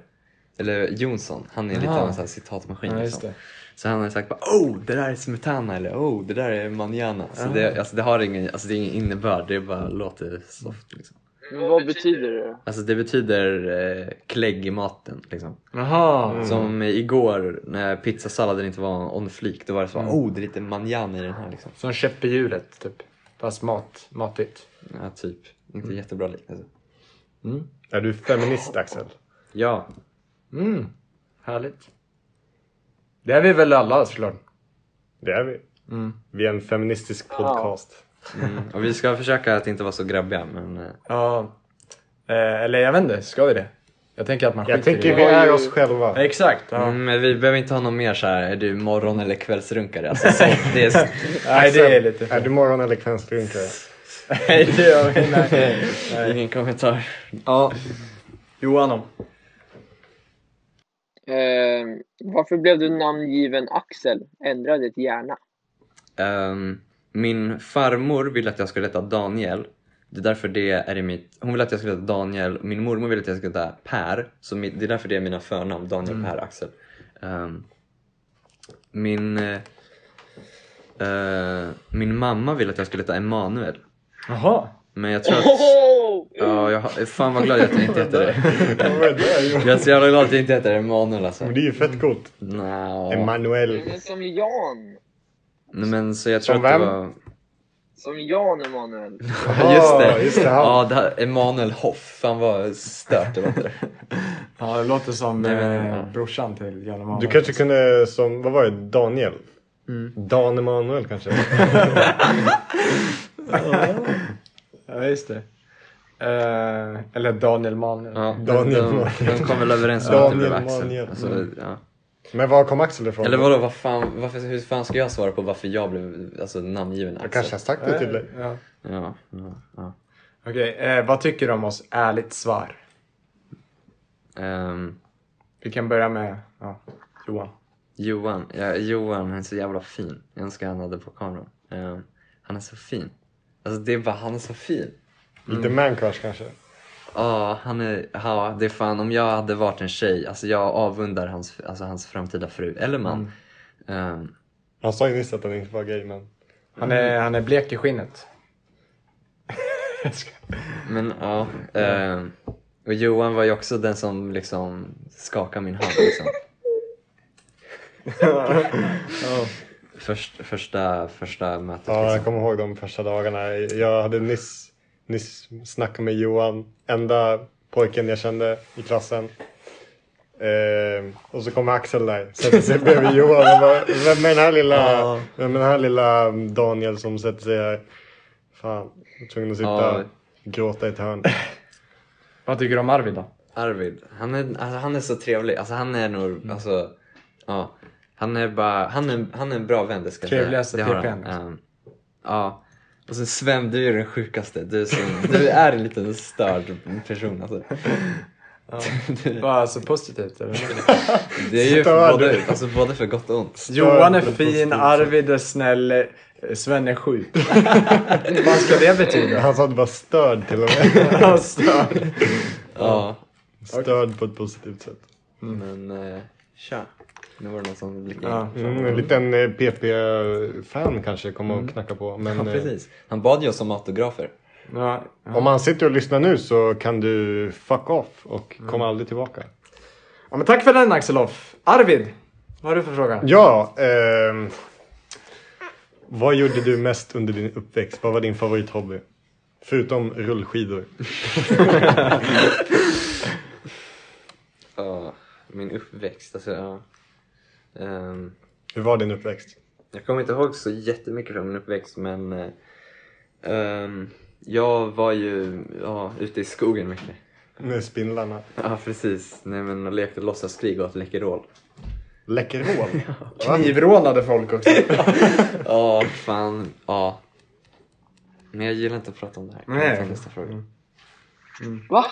Eller Jonsson, han är lite Aha. av en sån här citatmaskin Ja, liksom. Så han har sagt bara oh det där är smetana eller oh det där är manjana. Så Ja. det, alltså, det har ingen, alltså, det är ingen innebörd, det bara låter soft liksom. Vad betyder det? Alltså det betyder eh, klägg i maten liksom. Jaha. Som igår när pizzasalladen inte var on fleek, då var det så oh det är lite manjana i den här liksom. Som käpp i hjulet typ. Fast mat, matigt. Ja typ, inte jättebra liknelse. Mm. Är du feminist Axel? Ja, Mm. Härligt. Det är vi väl alla såklart. Det är vi. Mm. Vi är en feministisk podcast. Mm. och vi ska försöka att inte vara så grabbiga men eh, Ja. Eh, eller jag vet inte, ska vi det? Jag tänker att man Jag skiter tänker i vi det. är oss själva. Exakt. Ja. Mm, men vi behöver inte ha någon mer så här, är du morgon eller kvällsrunkare? Alltså, så, det är, Nej, det är *laughs* lite Är du morgon eller kvällsdrinkare? *laughs* Nej, det gör vi nej. nej. ingen kommentar. Ja. Johan då? Eh, varför blev du namngiven Axel? Ändra ditt gärna. Ehm, min farmor ville att jag skulle heta Daniel. Det är därför det är i mitt... Hon ville att jag skulle heta Daniel. Min mormor ville att jag skulle heta Per. Så det är därför det är mina förnamn. Daniel, Per, Axel. Ehm, min... eh, min mamma ville att jag skulle heta Emanuel. Jaha. Men jag tror att... Oh! Ja, jag, fan vad glad jag att jag inte heter det. *laughs* Jag är så jävla glad att jag inte heter Emanuel alltså. Men det är ju fett coolt. Nå. Emanuel. Men som Jan. Nej, men så jag tror Som att det vem? var... Som Jan Emanuel. Ja, *laughs* just det. just det, han. ja, det här, Emanuel Hoff. Han var stört det låter det. Ja, det låter som Nej, men, eh, ja. brorsan till Jan Emanuel. Du kanske kunde som, vad var det, Daniel? Dan Emanuel kanske? *laughs* *laughs* Ja, just det. Eh, eller Daniel Manuel. Ja, Daniel de, Manuel. de, kom väl överens om att det blev Axel. Manuel. Alltså, ja. Men var kom Axel ifrån? Eller vadå, vad fan, varför, hur fan ska jag svara på varför jag blev alltså, namngiven Jag Axel? kanske har sagt det till dig. Ja. Ja, ja, ja. Okej, eh, vad tycker du om oss? Ärligt svar. Ehm, Vi kan börja med ja, Johan. Johan, ja, Johan han är så jävla fin. Jag önskar han hade på kameran. Ehm, han är så fin. Alltså det är bara, han är så fin. Lite mancrush kanske? Ja, han är, ja, det är fan om jag hade varit en tjej, alltså jag avundar hans, alltså hans framtida fru, eller man. Ehm, Han sa ju nyss att han inte var gay men... Han är, han är blek i skinnet. *laughs* men ja, ehm, och Johan var ju också den som liksom skakade min hand liksom. *laughs* Först, första, första mötet Ja, jag liksom. kommer ihåg de första dagarna. Jag hade nyss, nyss snackat med Johan, enda pojken jag kände i klassen. Eh, och så kommer Axel där, sätter sig bredvid *laughs* Johan och bara, vem är den här lilla, Ja. vem är den här lilla Daniel som sätter sig här? Fan, jag var tvungen att sitta Ja. och gråta i ett hörn. *laughs* Vad tycker du om Arvid då? Arvid, han är, alltså, han är så trevlig. Alltså han är nog, alltså, ja. Han är bara, han är, han är en bra vän det ska jag säga. Trevligaste. Ehm, Ja. Och sen Sven, du är den sjukaste. Du är, så, du är en liten störd person alltså. Du- Bara alltså positivt eller? Det är ju Störd. både, alltså, både för gott och ont. Johan är fin, positivt Arvid är snäll, Sven är sjuk. *laughs* Vad ska det betyda? Han sa att du var störd till och med. *laughs* Han stör. Ja. Störd på ett positivt sätt. Men, eh, tja. Nu var det någon som blickade Ja. in. Mm, en liten eh, PP-fan kanske kommer och knacka på. Men, Ja, eh, precis. Han bad ju oss om autografer. Ja, Om han sitter och lyssnar nu så kan du fuck off och komma aldrig tillbaka. ja, men tack för den Axelof. Arvid, vad har du för fråga? Ja, ehm, vad gjorde du mest under din uppväxt? Vad var din favorithobby? Förutom rullskidor. *laughs* Ja, min min uppväxt. Alltså, ja. Ehm, Hur var din uppväxt? jag kommer inte ihåg så jättemycket från min uppväxt men ehm, jag var ju ja, ute i skogen mycket. Med spindlarna. Ja precis, Nej, men och lekte låtsaskrig och åt Läkerol. Läkerhål? *laughs* Knivrånade folk också. *laughs* Ja, fan, ja. Men jag gillar inte att prata om det här. Kan Nej. ta nästa fråga? Va?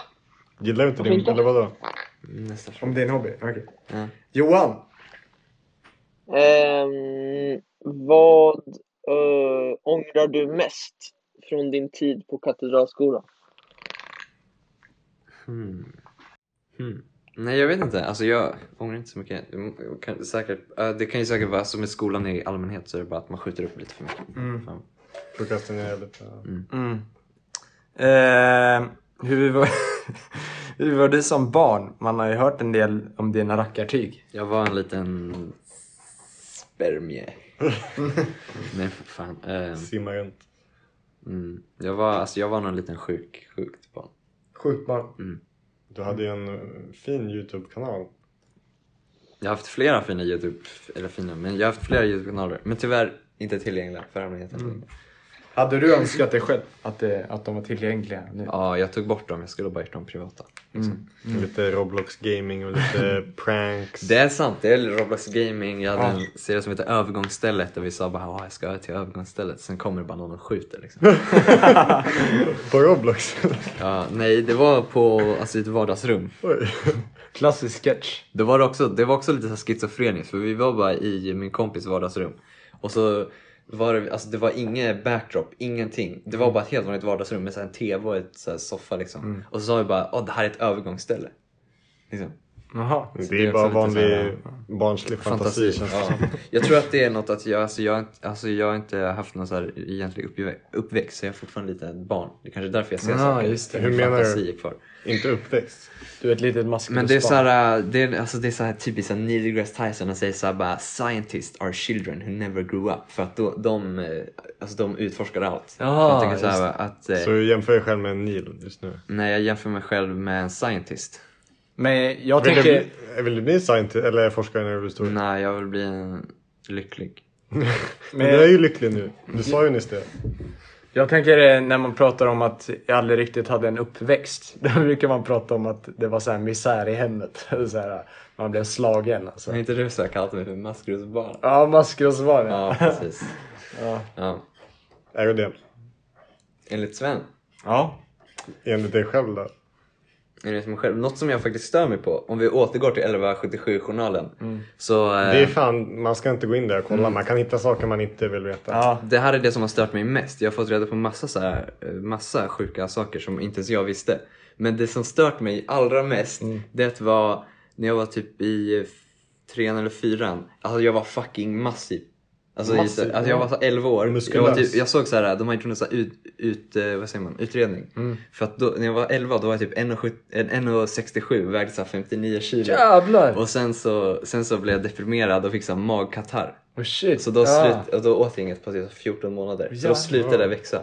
Gillar du inte Varför din, inte? eller vadå? Nästa fråga. Om din hobby? Okej. Ja. Johan! Ehm, vad eh, ångrar du mest från din tid på Katedralskolan? Hmm. Hmm. Nej jag vet inte, alltså jag ångrar inte så mycket. Jag Kan, säkert, äh, det kan ju säkert vara som med skolan i allmänhet så är det bara att man skjuter upp lite för mycket. Mm. Fan. Prokrastinerar lite. Mm. Eh, hur, var, *laughs* hur var du som barn? Man har ju hört en del om dina rackartyg. Jag var en liten spermie. *laughs* Nej för fan. ehm, Simma runt. mm. jag, var, alltså, jag var någon liten sjuk, sjukt barn. Sjukt barn. Du hade ju en eh, fin YouTube-kanal. Jag har haft flera fina Youtube, eller fina, men jag har haft flera Youtube-kanaler. Men tyvärr inte tillgängliga för allmänheten. Hade du önskat dig själv att, det, att de var tillgängliga nu? Ja, jag tog bort dem. Jag skulle bara gjort dem privata. Mm. Lite Roblox gaming och lite *laughs* pranks. Det är sant, det är Roblox Gaming. Jag hade Ja. en serie som heter Övergångsstället där vi sa bara "Ja, jag ska till övergångsstället. Sen kommer det bara någon och skjuter liksom. *laughs* På Roblox. *laughs* ja, nej, det var på alltså, ett vardagsrum. Oj. Klassisk sketch. Det var, också, det var också lite så schizofreniskt för vi var bara i min kompis vardagsrum. Och så var det, alltså, det var inget backdrop, ingenting. Det var bara ett helt vanligt vardagsrum med så en TV och ett så här soffa liksom. Och så sa vi bara åh det här är ett övergångsställe. Liksom. Jaha. Det det är bara vanlig barnslig fantasi. Fantasi. Ja. Jag tror att det är något att jag, alltså jag, alltså jag har inte haft någon så här egentlig uppvä- uppväxt så jag är fortfarande lite ett barn. Det är kanske är därför jag ser Ja, saker. just det. Hur menar du? kvar. Inte uppväxt. Du är ett litet maskulöst Men det är så här, det är, alltså det är så här typiskt så här Neil deGrasse Tyson och säger så här bara Scientists are children who never grew up. För att då, de, eh, alltså de utforskar allt. Tänker så här, att, eh, Så du jämför dig själv med en Neil just nu. när jag jämför mig själv med en scientist. Men jag Vill du, tänker... bli, vill du bli scientist eller forskare när du blir stor? Nej, jag vill bli en lycklig. *laughs* Men du är ju lycklig nu. Du sa ju nyss det. Jag tänker eh, när man pratar om att jag aldrig riktigt hade en uppväxt. *laughs* Då brukar man prata om att det var så här misär i hemmet. *laughs* Så här, man blev slagen alltså. Har inte du så kallat mig för maskrosbarn? Ja, maskrosbarn. Ja, Ja. precis. Ja. Ja. Är du det? Enligt Sven. ja. Enligt dig själv då? Mig själv. Något som jag faktiskt stör mig på, om vi återgår till 1177-journalen. Så eh, Det är fan, man ska inte gå in där och kolla. Man kan hitta saker man inte vill veta. Ja. det här är det som har stört mig mest. Jag har fått reda på massa, så här, eh, massa sjuka saker som inte ens jag visste. Men det som stört mig allra mest, det var när jag var typ i trean eller fyran. Alltså jag var fucking massiv. Alltså, i, alltså jag var så 11 år. Jag, Muskulös. var typ, jag såg så här, de har gjort en ut, ut, eh, vad säger man, utredning. För att då, när jag var 11 då var jag typ 1,70 en- 1,67 vägde så här 59 kilo. Jävlar! Och sen så, sen så blev jag deprimerad och fick så magkatarr. Oh, shit. Så då, ja. slut, och då åt jag inget på typ 14 månader. Så då slutade det växa.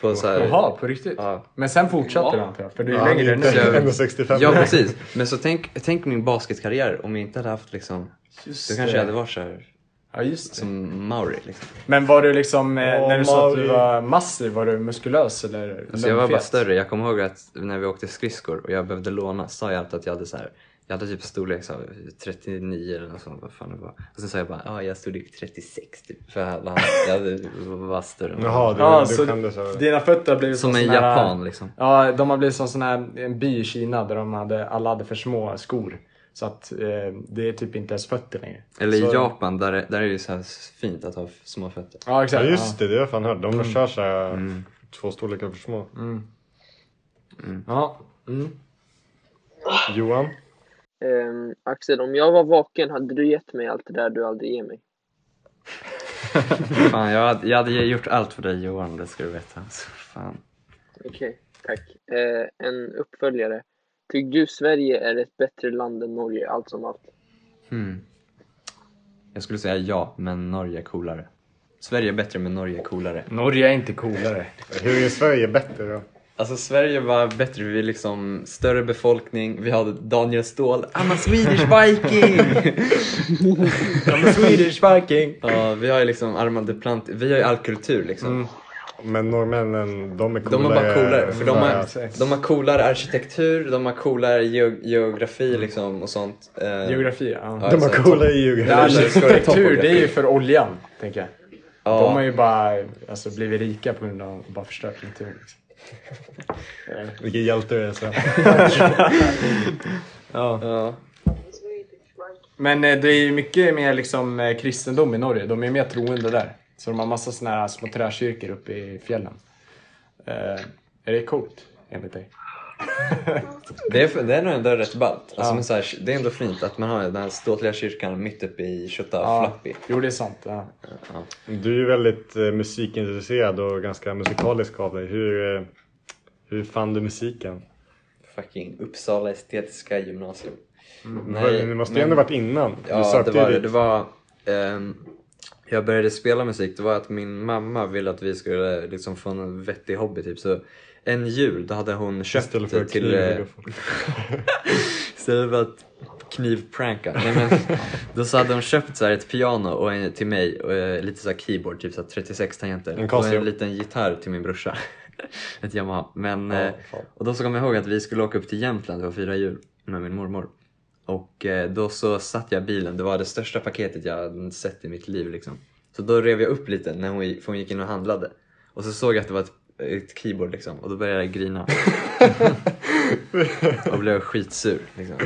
På så här, Jaha, på riktigt? Ja. Men sen fortsatte antar jag? För du är Ja, längre nu. jag- *laughs* 1,65. Ja precis. Men så tänk, tänk min basketkarriär om jag inte hade haft liksom, Just då kanske det. jag hade varit så här, Ja, just det. som Mauri liksom. Men var du liksom, eh, när du sa att du var massiv, var du muskulös eller Alltså jag var bara större. Jag kommer ihåg att när vi åkte skridskor och jag behövde låna sa jag alltid att jag hade så här. Jag hade typ storlek så här, 39 eller något sånt, vad fan det var. Och sen sa jag bara, ja jag är storlek 36 typ. För alla, jag hade, var större Jaha, du, Ja, du så skämdes över dina fötter har blivit Som som en sån här- japan liksom. Ja, de har blivit som sån här, en by i Kina där de hade, alla hade för små skor. Så att eh, det är typ inte ens fötter längre. Eller så, i Japan, där, är- där är det ju så här fint att ha små fötter. Ja, exakt. Ja just det, det har jag fan hört. De kör såhär Mm. två storlekar för små. Ja. Mm. Johan? Ehm, Axel, om jag var vaken, hade du gett mig allt det där du aldrig ger mig? *laughs* Fan, jag hade, jag hade gjort allt för dig Johan, det ska du veta. Alltså, fan. Okej, tack. Eh, en uppföljare. Tycker du Sverige är ett bättre land än Norge, allt som allt? Hmm. Jag skulle säga ja, men Norge är coolare. Sverige är bättre men Norge är coolare. Norge är inte coolare. Hur är Sverige bättre då? Alltså Sverige var bättre, vi är liksom större befolkning, vi hade Daniel Ståhl, I'm a Swedish Viking! *laughs* I'm a Swedish Viking. ja, vi har ju liksom Armand Duplantis, vi har ju all kultur liksom. Mm. Men norrmännen, de är coolare. De är bara coolare, för de har, ja. de har coolare arkitektur, de har coolare geo- geografi liksom och sånt. Eh, Geografi, ja. Ja, De har coolare Ja, geografi. arkitektur, det är ju för oljan, tänker jag. ja. De har ju bara alltså, blivit rika på grund av att bara förstört naturen. Liksom. *laughs* Vilken hjälte du är Sven. *laughs* *laughs* Ja. ja. Men eh, det är ju mycket mer liksom eh, kristendom i Norge. De är mer troende där. Så de har massa såna här små träkyrkor uppe i fjällen. Eh, är det coolt enligt dig? *laughs* Det är, det är nog ändå rätt ballt. Alltså, Ja. men så här, det är ändå fint att man har den här ståtliga kyrkan mitt uppe i Tjotaflappi. Jo, det är sant. Ja. Ja. Du är ju väldigt eh, musikintresserad och ganska musikalisk av dig. Hur, eh, hur fann du musiken? Fucking Uppsala estetiska gymnasium. Nej, det måste ju ändå varit innan. Du Ja, sökte det var det var, ehm, jag började spela musik, det var att min mamma ville att vi skulle liksom få en vettig hobby typ. Så en jul, då hade hon köpt Istället för till... kniva eh. Istället *laughs* för att knivpranka. Nej, men, *laughs* då så hade hon köpt så ett piano och en, till mig och eh, lite så här keyboard, typ så här 36 tangenter. En och en liten gitarr till min brorsa. *laughs* ett Yamaha. Men, Ja, eh, och då så kom jag ihåg att vi skulle åka upp till Jämtland och fira jul med min mormor. Och eh, då så satt jag i bilen, det var det största paketet jag hade sett i mitt liv liksom. Så då rev jag upp lite när hon, för hon gick in och handlade. Och så såg jag att det var ett, ett keyboard liksom och då började jag grina. *laughs* och blev skitsur liksom.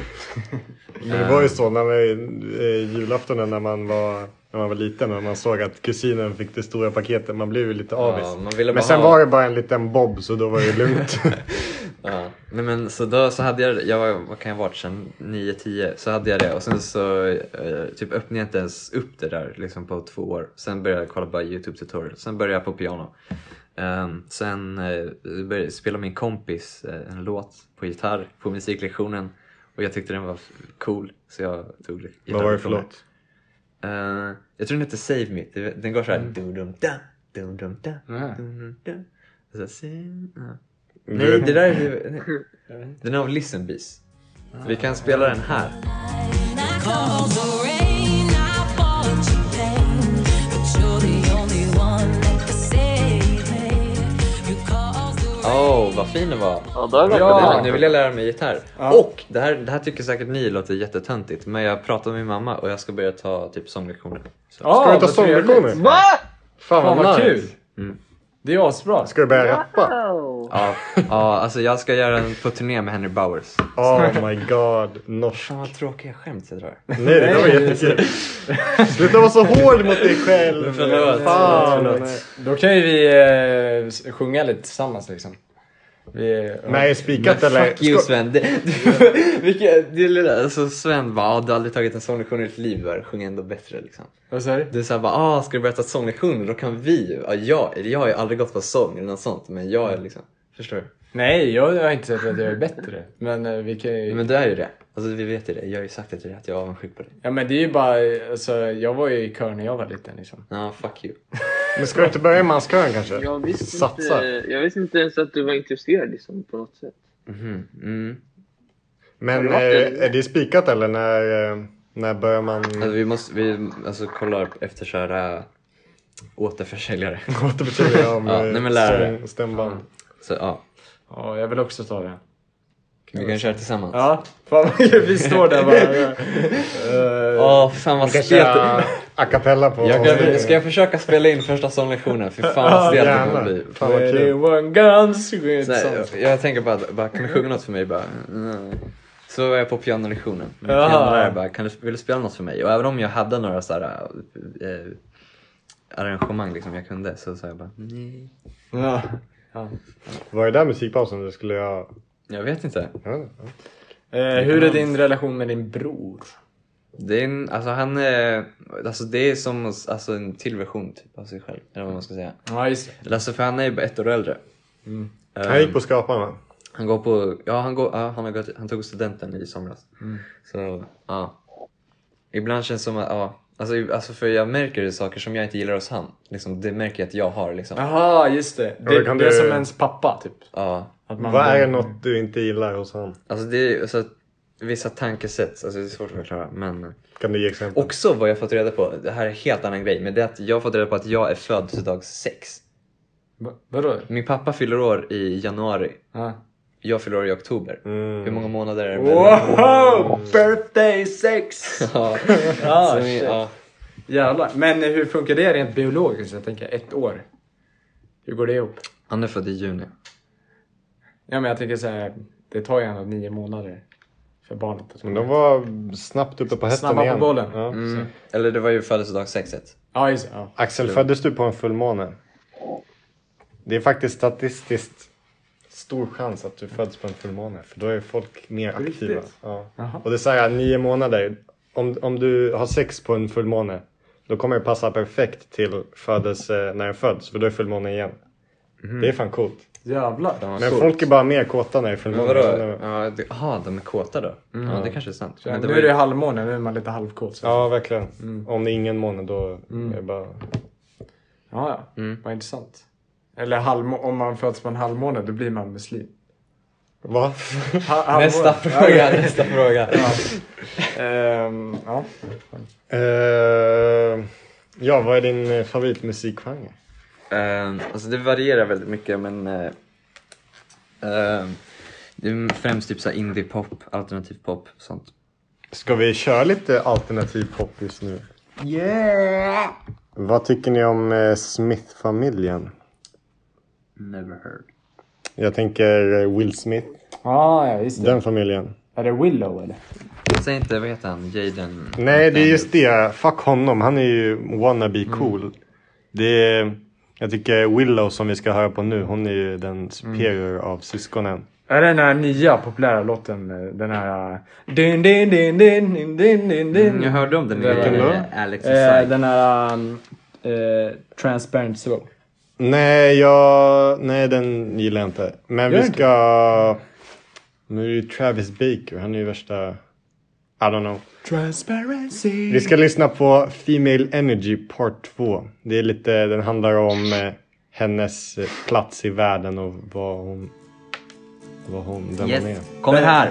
Men det var ju så när vi, eh, julaftonen när man var när man var liten och man såg att kusinen fick det stora paketet. Man blev ju lite avis. Ja, man Men sen ha- var det bara en liten bob så då var det lugnt. *laughs* Ja, nej men så då så hade jag, jag var, vad kan jag ha varit sen? 9-10, så hade jag det. Och sen så eh, typ öppnade jag inte ens upp det där liksom på två år. Sen började jag kolla bara YouTube tutorial, sen började jag på piano. Ehm, sen eh, började spela min kompis eh, en låt på gitarr på musiklektionen. Och jag tyckte den var cool så jag tog gitarren Vad var det för låt? Eh, jag tror den heter Save Me, Det- den går såhär Mm. dum dum dum dum dum dum da och så, Nej, vet- det där är... nej. Den är av Listen Bees. Vi kan spela den här. Åh, oh, vad fin den var! Ja, då är det Ja, Nu vill jag lära mig gitarr. Ja. Och det här, det här tycker säkert ni låter jättetöntigt, men jag pratade med min mamma och jag ska börja ta typ sånglektioner. Så. Ja, Ska du ta sånglektioner? Va? Fan Fan vad vad kul! Mm. Det är asbra. Ska du börja rappa? Wow. Ja, ja, alltså jag ska göra en på turné med Henry Bowers. Oh my god, norsk. Fan vad tråkiga skämt jag drar. Nej, det var jättekul. Sluta vara så hård mot dig själv. Förlåt. Fan. Förlåt. Då kan ju vi eh, sjunga lite tillsammans liksom. Vi, Nej, spikat eller? Fuck you Sven. Det, *laughs* vilka, det lilla, alltså Sven bara, ah, du har aldrig tagit en sånglektion i ditt liv, du sjunga ändå bättre liksom. Vad sa du? Du sa bara, ah, ska du börja ta sånglektioner? Då kan vi ju. Ja, jag, jag har ju aldrig gått på sång eller något sånt, men jag är liksom, förstår du? Nej, jag har inte sett att jag är bättre. Men eh, vi kan ju... Men du är ju det. Alltså vi vet ju det. Jag har ju sagt det till dig att jag är avundsjuk på dig. Ja men det är ju bara, alltså, jag var ju i kör när jag var liten liksom. Ja, fuck you. *laughs* Men ska du inte börja i manskören kanske? Jag visste, Satsa. inte, jag visste inte ens att du var intresserad liksom, på något sätt. Mhm, Mm. Men eh, det? är det spikat eller när, eh, när börjar man Alltså, vi måste, vi alltså kollar efter köra återförsäljare. *laughs* återbetala om Ja, eh, nej, men lärare. stämband? Så ja, Ja, jag vill också ta det. Vi kan köra tillsammans. Ja, fan. *laughs* Vi står där bara. *laughs* Eh, Åh, fan vad stelt. a cappella på Jag kan, ska jag försöka spela in första sånglektionen? Fy fan vad stelt det kommer bli. Fan vad kul. 21 guns. Så här, jag, tänker bara, bara, kan du sjunga något för mig? Bara, mm. Så var jag på pianolektionen. Min pianolärare bara, kan du, vill du spela något för mig? Och även om jag hade några så här, eh, arrangemang liksom jag kunde så sa jag bara, nej. Ja. Ja. Var det där musikpausen du skulle göra? Jag vet inte. Ja, ja. Eh, hur är din relation med din bror? Det är, en, alltså han är, alltså det är som alltså en till version typ av sig själv. Eller vad man ska säga. Ja, just det. Alltså för han är ju ett år äldre. Mm. Han gick på Skaparna. Han går på, ja han, går, ja, han, har gått, han tog studenten i somras. Mm. Så, ja. Ibland känns det som att, ja. Alltså, alltså för jag märker det saker som jag inte gillar hos han. Liksom, det märker jag att jag har liksom. Jaha, just det. Det, kan det är du- som ens pappa typ. Ja. Att man Vad är det något du inte gillar hos han? Alltså det är ju så att vissa tankesätt, alltså det är svårt att förklara. Men Kan du ge exempel? också vad jag fått reda på, det här är en helt annan grej, men det är att jag har fått reda på att jag är födelsedag 6. Va- Vadå? Min pappa fyller år i januari, Ja. jag fyller år i oktober. Mm. Hur många månader är det? Wow! Birthday sex! *laughs* Ja, Ja, så, shit. ja. Jävlar. Men hur funkar det rent biologiskt? Jag tänker ett år. Hur går det ihop? Han är född i juni. Ja men jag tänker så här, det tar ju ändå nio månader för barnet att Men de var snabbt uppe på hästen Snabba på igen. bollen. Ja. Mm. Eller det var ju födelsedagssexet. Ja, just. Ja. Axel, föddes du på en fullmåne? Det är faktiskt statistiskt stor chans att du föds på en fullmåne. För då är folk mer På aktiva. Ja. Och det är så här, nio månader. Om, om du har sex på en fullmåne. Då kommer det passa perfekt till födelse när den föds. För då är fullmåne igen. Det är fan coolt. Jävlar. Men coolt. folk är bara mer kåta när det är fullmåne. vadå? Ja, Jaha, de är kåta då? Ja, det kanske är sant. Det nu var är ju- det halvmåne, nu är man lite halvkåt. Så. Ja, verkligen. Om det är ingen måne då är det bara... ja, ja. Mm. Vad intressant. Eller halvmå- om man föds på en halvmåne, då blir man muslim. Va? Ha-. Nästa fråga, nästa fråga. Ehm, ja. Eh, ja, vad är din eh, favoritmusikgenre? Uh, alltså det varierar väldigt mycket men uh, uh, det är främst typ så indie-pop, alternativ pop sånt. Ska vi köra lite alternativ pop just nu? Yeah! Vad tycker ni om eh, Smith-familjen? Never heard. Jag tänker eh, Will Smith, Ah, ja, just det. den familjen. Är det Willow eller? Säg inte, vad heter han? Jaden? Nej, det är just det. Fuck honom. Han är ju wannabe cool. Det är, jag tycker Willow som vi ska höra på nu, hon är ju den superior av syskonen. Är det den här nya populära låten? eh, Den här... Din, din, din, din, din, din, din, din. Mm, jag hörde om den Vilken då? eh, Alex Eh, den här... Um, eh, Transparent Soul. Nej, jag, nej, den gillar jag inte. Men Gör vi inte? ska... Nu är det ju Travis Baker, han är ju värsta... I don't know. Transparency. Vi ska lyssna på Female Energy Part 2. Det är lite, den handlar om eh, hennes eh, plats i världen och vad hon... Vad hon, vem hon är. Yes, kommer här.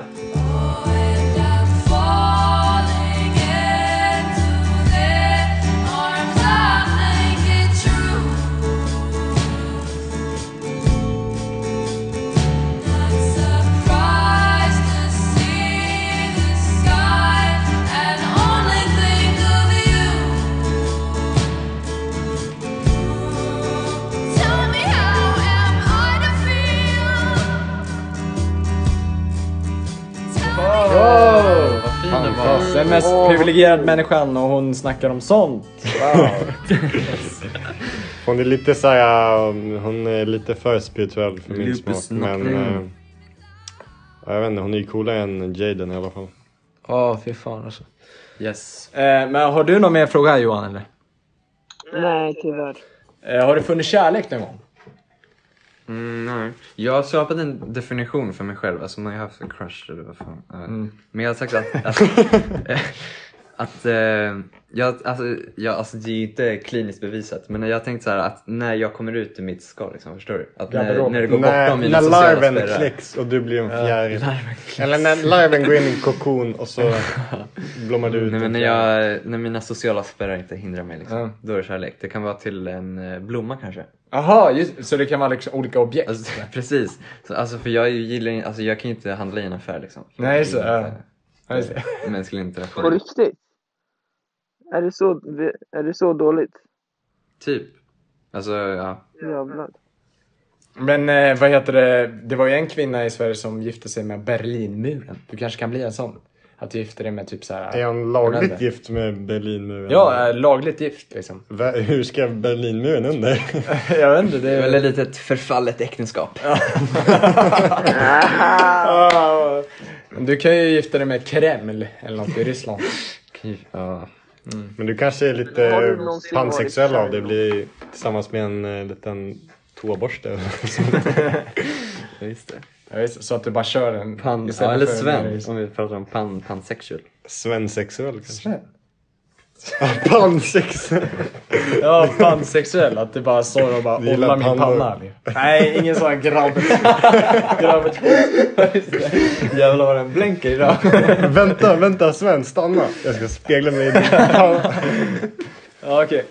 Mest privilegierade människan och hon snackar om sånt. Wow. *laughs* Hon är lite så här, um, hon är lite för spirituell för min smak. Men ja, jag vet inte, hon är ju coolare än Jaden i alla fall. Åh, fy fan alltså. Yes. Eh, men har du någon mer fråga Johan eller? Nej, tyvärr. Eh, har du funnit kärlek någon gång? Mm, nej. Jag har skapat en definition för mig själv, alltså man har haft en crush eller vad fan. vet inte. Men jag har sagt att, *laughs* att, att eh, jag, alltså, jag, alltså det är ju inte kliniskt bevisat men jag har tänkt så här att när jag kommer ut ur mitt skal liksom, förstår du? Att när, när det går När, bortom mina när sociala larven spärrar. kläcks och du blir en fjäril. Eller när larven går in i en kokon och så *laughs* blommar du ut Nej, men en när, jag, när mina sociala spärrar inte hindrar mig liksom, Ja. då är det kärlek. Det kan vara till en eh, blomma kanske. Jaha, just, så det kan vara liksom olika objekt? Alltså, *laughs* precis. Så, alltså, för jag gillar ju- alltså, jag kan ju inte handla i en affär liksom. För Nej, jag så, inte det. *laughs* Mänsklig På interaktion. riktigt? Är det så, är det så dåligt? Typ. Alltså, ja. Jävlar. Men eh, vad heter det, det var ju en kvinna i Sverige som gifte sig med Berlinmuren. Du kanske kan bli en sån? Att du gifter dig med typ så här. Är han lagligt gift med Berlinmuren? Ja, eh, lagligt gift liksom. Va- Hur ska Berlinmuren under? *laughs* jag vet inte, det är väl ett litet förfallet äktenskap. *laughs* Du kan ju gifta dig med Kreml eller något i Ryssland. Ja. Men du kanske är lite pansexuell av det. Blir tillsammans med en eh, liten toaborste. *laughs* Just det. Ja, så att du bara kör en... Pan, ja, eller Sven, om vi pratar om pan, pansexual. Svensexuell kanske. Sven? Pansex. Ja, pansexuell. Att det bara står och bara Du ollar min panna. Nej, ingen sån grabb. grabb. Jävlar vad den blänker idag. vänta, vänta Sven, stanna. Jag ska spegla mig i din panna. Ja, okej.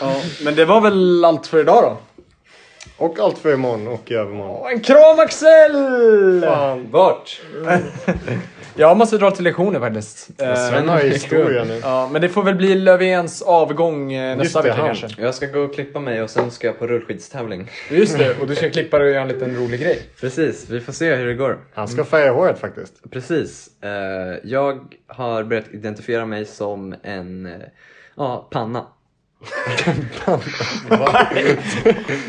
Ja, men det var väl allt för idag då? Och allt för imorgon och i övermorgon. Åh, En kram Axel! Fan. Vart? *laughs* Jag måste dra till lektioner faktiskt. Sven har ju historia nu. Ja, men det får väl bli Löfvens avgång eh, nästa vecka kanske. Jag ska gå och klippa mig och sen ska jag på rullskidstävling. Just det, och du ska klippa dig och göra en liten rolig grej. *laughs* Precis, vi får se hur det går. Han ska färga håret faktiskt. Precis. Eh, jag har börjat identifiera mig som en eh, ja, panna.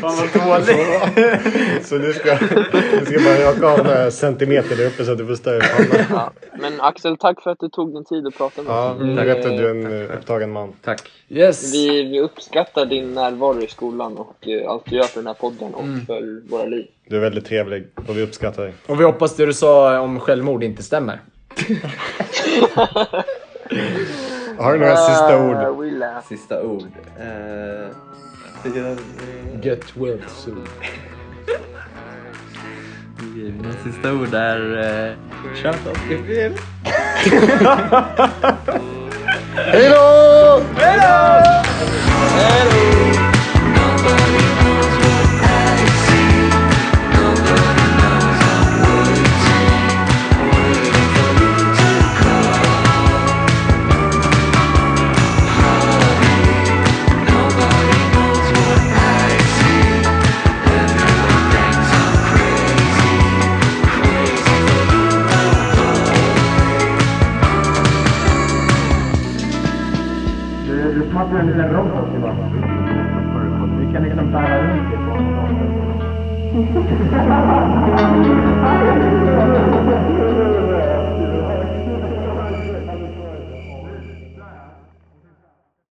Fan vad dåligt. Så du ska, du ska bara raka av några centimeter där uppe så att du får större panna. Ja. Men Axel, tack för att du tog din tid att prata med Ja, oss. jag vet att du är en eh, upptagen man. Tack. Yes. Vi, vi uppskattar din närvaro i skolan och eh, allt du gör för den här podden och för våra liv. Du är väldigt trevlig och vi uppskattar dig. Och vi hoppas det du sa om självmord inte stämmer. *laughs* Har du några sista Uh, ord? Sista ord. Eh, Get well soon. Mina sista ord är... Eh, Shut up, det är fel. Hej då!